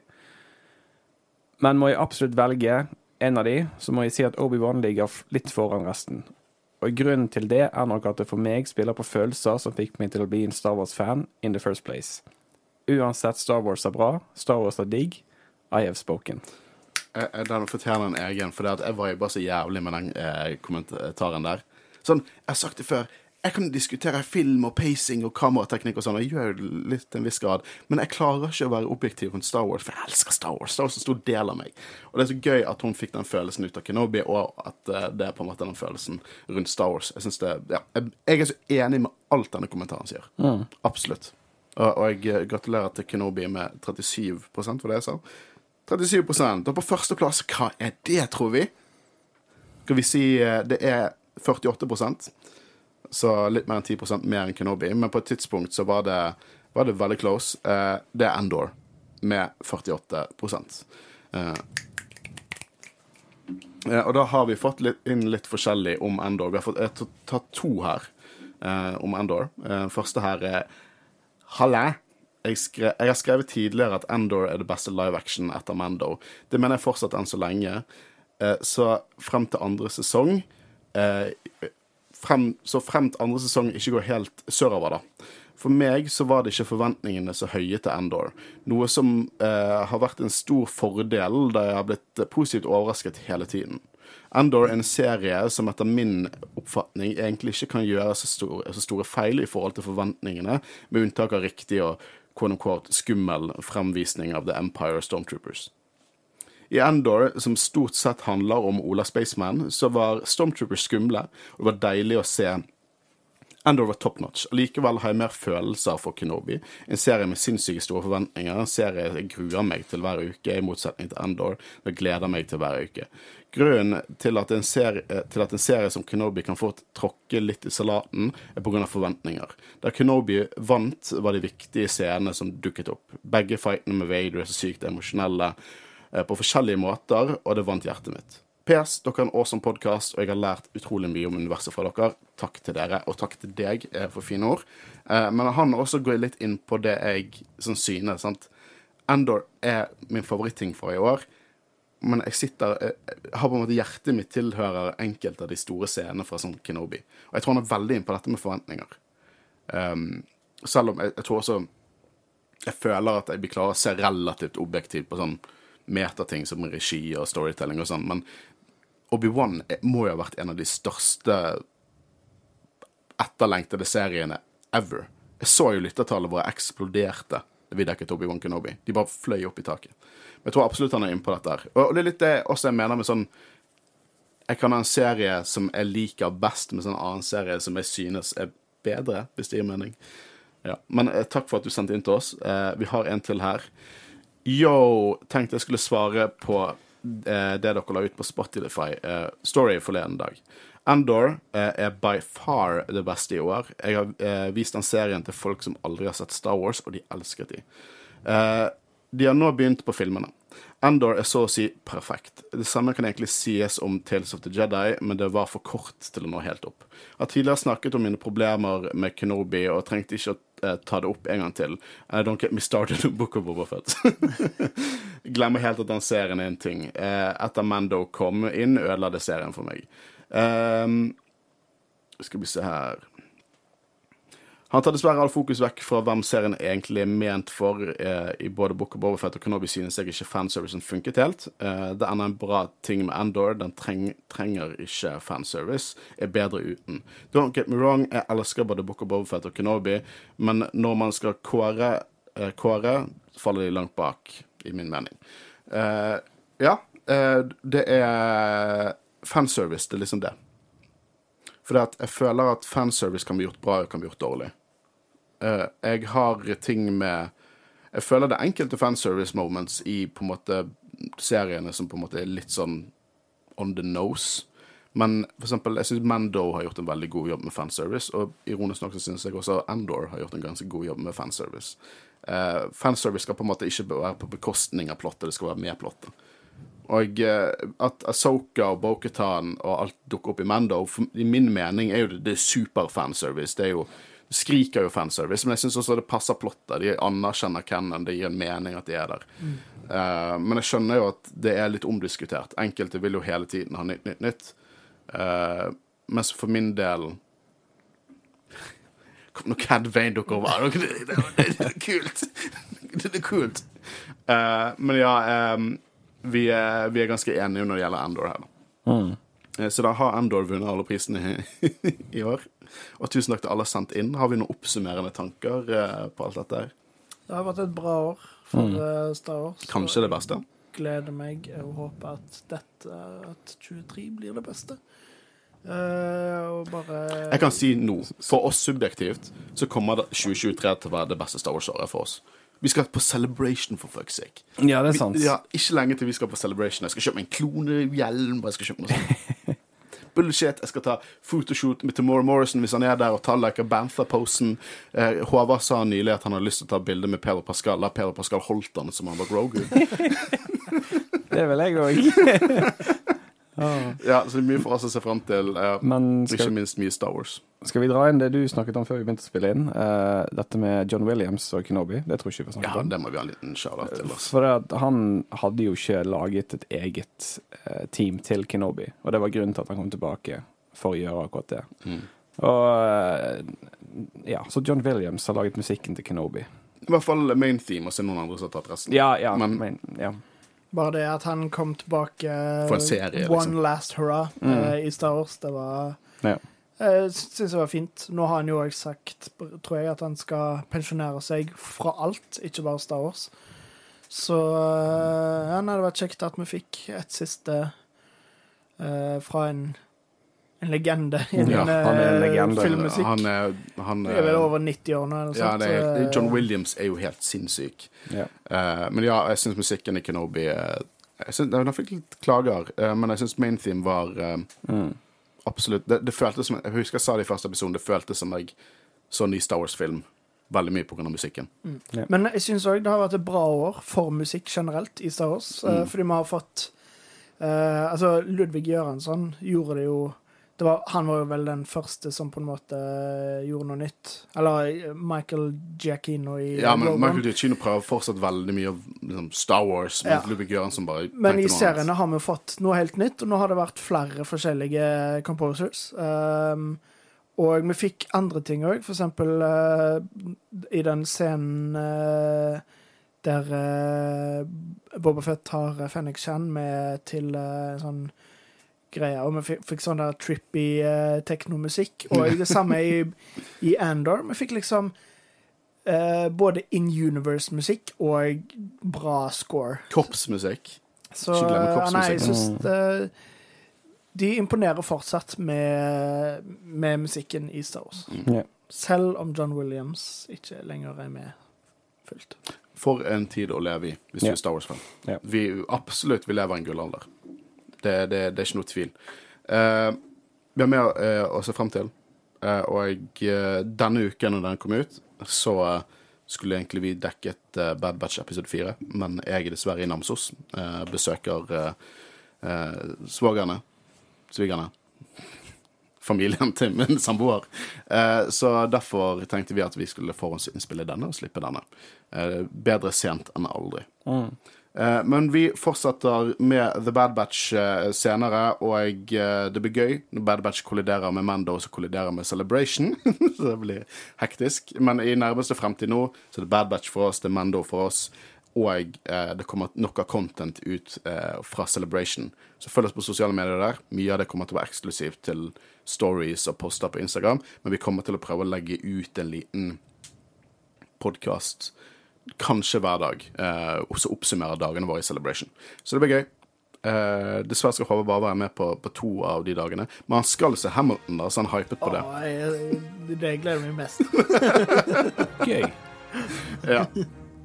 Men må jeg absolutt velge en av de, så må jeg si at Obi-Wan ligger litt foran resten. Og grunnen til det er nok at det for meg spiller på følelser som fikk meg til å bli en Star Wars-fan in the first place. Uansett Star Wars er bra, Star Wars er digg, I have spoken.
Den fortjener en egen, for jeg viber så jævlig med den eh, kommentaren der. Sånn, Jeg har sagt det før. Jeg kan diskutere film og pacing og kamerateknikk og sånn, jeg gjør det litt til en viss grad, men jeg klarer ikke å være objektiv rundt Star Wars, for jeg elsker Star Wars. Star Wars er en stor del av meg. Og det er så gøy at hun fikk den følelsen ut av Kenobi, og at eh, det er på en måte den følelsen rundt Star Wars. Jeg det, ja, jeg, er så enig med alt denne kommentaren sier. Absolutt. Og, og jeg eh, gratulerer til Kenobi med 37% for det jeg sa. 37 Og på førsteplass, hva er det, tror vi? Skal vi si eh, det er 48 så litt mer enn 10 mer enn Kenobi. Men på et tidspunkt så var det, var det veldig close. Eh, det er Endor med 48 eh, eh, Og da har vi fått litt, inn litt forskjellig om Endor. Vi har fått, tatt to her eh, om Endor. Eh, første her er Halla. Jeg, skre, jeg har skrevet tidligere at Endor er det beste live action etter Mando. Det mener jeg fortsatt enn så lenge. Eh, så frem til andre sesong eh, frem, Så fremt andre sesong ikke går helt sørover, da. For meg så var det ikke forventningene så høye til Endor. Noe som eh, har vært en stor fordel da jeg har blitt positivt overrasket hele tiden. Endor er en serie som etter min oppfatning egentlig ikke kan gjøre så store, så store feil i forhold til forventningene, med unntak av riktig og quote skummel fremvisning av The Empire Stormtroopers. I Endor, som stort sett handler om Ola Spaceman, så var Stormtroopers skumle, og det var deilig å se Endor var top notch. Likevel har jeg mer følelser for Kenobi. En serie med sinnssyke store forventninger. En serie jeg gruer meg til hver uke, i motsetning til Endor. Jeg gleder meg til hver uke. Grunnen til at serie, til at en serie som Kenobi kan få tråkke litt i salaten, er pga. forventninger. Da Kenobi vant, var de viktige scenene som dukket opp. Begge fightene med Vader er så sykt emosjonelle eh, på forskjellige måter, og det vant hjertet mitt. PS, dere har en awesome podkast, og jeg har lært utrolig mye om universet fra dere. Takk til dere, og takk til deg eh, for fine ord. Eh, men han har også gått litt inn på det jeg sånn synes. sant? Endor er min favoritting for i år, men jeg sitter eh, jeg har på en måte Hjertet mitt tilhører enkelte av de store scenene fra sånn Kenobi. Og jeg tror han er veldig inn på dette med forventninger. Um, selv om jeg, jeg tror også Jeg føler at jeg blir klar å se relativt objektivt på sånn metating som regi og storytelling og sånn, men Obi-Wan må jo ha vært en av de største etterlengtede seriene ever. Jeg så jo lyttertallet våre eksploderte vi dekket Obi-Wan Kenobi. De bare fløy opp i taket. Men jeg tror absolutt han er inne på dette her. Og det er litt det også jeg mener med sånn Jeg kan ha en serie som jeg liker best, med sånn annen serie som jeg synes er bedre, hvis det gir mening. Ja. Men eh, takk for at du sendte inn til oss. Eh, vi har en til her. Yo, tenkte jeg skulle svare på eh, det dere la ut på Spotify eh, Story forleden dag. Endor eh, er by far det beste i år. Jeg har eh, vist den serien til folk som aldri har sett Star Wars, og de elsket de. Eh, de har nå begynt på filmene. Endor er så å si perfekt. Det samme kan egentlig sies om Tales of the Jedi, men det var for kort til å nå helt opp. Jeg har tidligere snakket om mine problemer med Kenobi, og trengte ikke å ta det opp en gang til. I don't get me started on Book of Boba Glemmer helt at den serien er en ting. Eh, etter Mando kom inn, ødela det serien for meg. Um, skal vi se her Han tar dessverre all fokus vekk fra hvem serien egentlig er ment for. Eh, I både Book of Boba Fett og Kenobi synes jeg ikke fanservicen funket helt. Eh, det er en bra ting med Endor. Den treng, trenger ikke fanservice. Er bedre uten. Don't get me wrong, jeg elsker både Book of Boba Fett og Kenobi, men når man skal kåre, eh, kåre faller de langt bak, i min mening. Eh, ja, eh, det er fanservice. Det er liksom det. For jeg føler at fanservice kan bli gjort bra og kan bli gjort dårlig. Eh, jeg har ting med Jeg føler det er enkelte fanservice moments i på en måte seriene som på en måte er litt sånn on the nose. Men for eksempel, jeg syns Mando har gjort en veldig god jobb med fanservice, og ironisk nok så syns jeg også Andor har gjort en ganske god jobb med fanservice. Uh, fanservice skal på en måte ikke være på bekostning av plottet, det skal være med plottet. Og eh, at Asoka og Boketan og alt dukker opp i Mando, for, i min mening er jo det, det er super-fanservice. Det er jo det skriker jo fanservice, men jeg syns også det passer plottet. De anerkjenner Kennan, det gir en mening at de er der. Eh, men jeg skjønner jo at det er litt omdiskutert. Enkelte vil jo hele tiden ha nytt, nytt, nytt. Uh, mens for min del Kom nå, Cad Vane dukker over. Det, det, det, det er kult. Det er kult. Uh, men ja eh, vi, er, vi er ganske enige når det gjelder Endor her. da. Eh, Så da har Endor vunnet alle prisene i, i år. Og tusen takk til alle sendt inn. Har vi noen oppsummerende tanker eh, på alt dette? her?
Det har vært et bra år for mm. Star Wars.
Kanskje det beste?
Jeg gleder meg og håper at dette, at 23 blir det beste. Uh, og bare
Jeg kan si nå, for oss subjektivt, så kommer 2023 til å være det beste Star Wars-året for oss. Vi skal på Celebration, for fuck's sake.
Ja, det er sant.
Vi, ja, ikke lenge til vi skal på Celebration. Jeg skal kjøpe meg en klonehjelm. Jeg skal kjøpe noe sånt. Bullshit. Jeg skal ta photoshoot med Tamora Morrison hvis han er der, og ta like Bantha-posen. Eh, Håvard sa nylig at han hadde lyst til å ta bilde med Per og Pascal. La Per og Pascal holdt han som han var Grogu.
Det vil jeg òg.
Ja, så det er mye for oss å se fram til.
Men
ikke minst mye Star Wars.
skal vi dra inn det du snakket om før vi begynte å spille inn? Uh, dette med John Williams og Kenobi. Det tror jeg ikke vi har
Ja,
snakket om.
det må vi ha en liten shout-out til. Oss.
For det han hadde jo ikke laget et eget uh, team til Kenobi, og det var grunnen til at han kom tilbake for å gjøre akkurat det.
Mm.
Og ja, så John Williams har laget musikken til Kenobi.
I hvert fall main theme, og så noen andre som har tatt resten.
Ja, ja,
Men-
main, ja.
Bare det at han kom tilbake
For en serie, liksom.
One last hurrah eh, i Star Wars, det var
ja.
Jeg syns det var fint. Nå har han jo òg sagt, tror jeg, at han skal pensjonere seg fra alt, ikke bare Star Wars. Så eh, ja, det hadde vært kjekt at vi fikk et siste uh, fra en, en legende innen
Ja,
han er en legende.
filmmusikk.
Han er, han
er, er vel over 90 år nå. eller
Ja, er,
eh,
John Williams er jo helt sinnssyk.
ja.
Uh, men ja, jeg syns musikken i Kenobi eh, jeg synes, Den fikk litt klager, uh, men jeg syns main theme var uh,
Mm.
absolutt det, det føltes som Jeg husker jeg sa det i første episode, det føltes som jeg så en ny Star Wars-film. Veldig mye pga. musikken.
Men jeg syns òg det har vært et bra år for musikk generelt i Star Wars. Mm. fordi vi har fått eh, Altså, Ludvig Göransson gjorde det jo var, Han var jo vel den første som på en måte gjorde noe nytt. Eller eh, Michael Giacchino i
Ja, men
Logan.
Michael Giacchino prøver fortsatt veldig mye av liksom, Star Wars, men
Ja. Men i seriene har vi jo fått noe helt nytt, og nå har det vært flere forskjellige composers. Um, og vi fikk andre ting òg, for eksempel eh, i den scenen uh, der uh, Boba Fett tar Fennik Chan med til uh, sånn greie. Og vi fikk, fikk sånn der trippy uh, teknomusikk. Og det samme i, i Andor. Vi fikk liksom eh, både in universe-musikk og bra score.
Korpsmusikk.
Så
Ikke
nei, jeg syns eh, de imponerer fortsatt med, med musikken i Star Wars.
Ja.
Selv om John Williams ikke lenger er med fullt.
For en tid å leve i, hvis du er Star Wars-fan.
Yeah.
Vi absolutt vi lever i en gullalder. Det, det, det er ikke noe tvil. Uh, vi har mer uh, å se frem til. Uh, og eh, denne uken når den kom ut, så eh, skulle egentlig vi dekket eh, Bad Batch episode 4, men jeg er dessverre i Namsos. Eh, besøker eh, eh, svogerne, svigerne, familien til min samboer. Eh, så derfor tenkte vi at vi skulle forhåndsinnspille denne og slippe denne. Eh, bedre sent enn aldri. Eh, men vi fortsetter med The Bad Batch eh, senere, og eh, det blir gøy når Bad Batch kolliderer med Mando, som kolliderer med Celebration. så det blir hektisk. Men i nærmeste fremtid nå så er det Bad Batch for oss, det er Mando for oss. Og eh, det kommer noe content ut eh, fra Celebration. Så følg oss på sosiale medier der. Mye av det kommer til å være eksklusivt til stories og poster på Instagram, men vi kommer til å prøve å legge ut en liten podkast kanskje hver dag, eh, og så oppsummere dagene våre i Celebration. Så det blir gøy. Uh, dessverre skal Håvard bare være med på, på to av de dagene, men han skal se Hamilton, da, så han hypet på det.
Åh, jeg, det gleder meg mest.
Gøy.
Ja.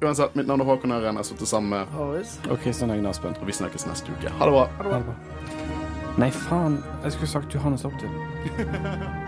Uansett, mitt navn er Håkon Øren. Jeg har sittet sammen med
Håvis.
Og Kristian Eggen Aspen.
Og vi snakkes neste uke. Ha det bra.
Ha det bra. Nei, faen. Jeg skulle sagt Johannes Opptil.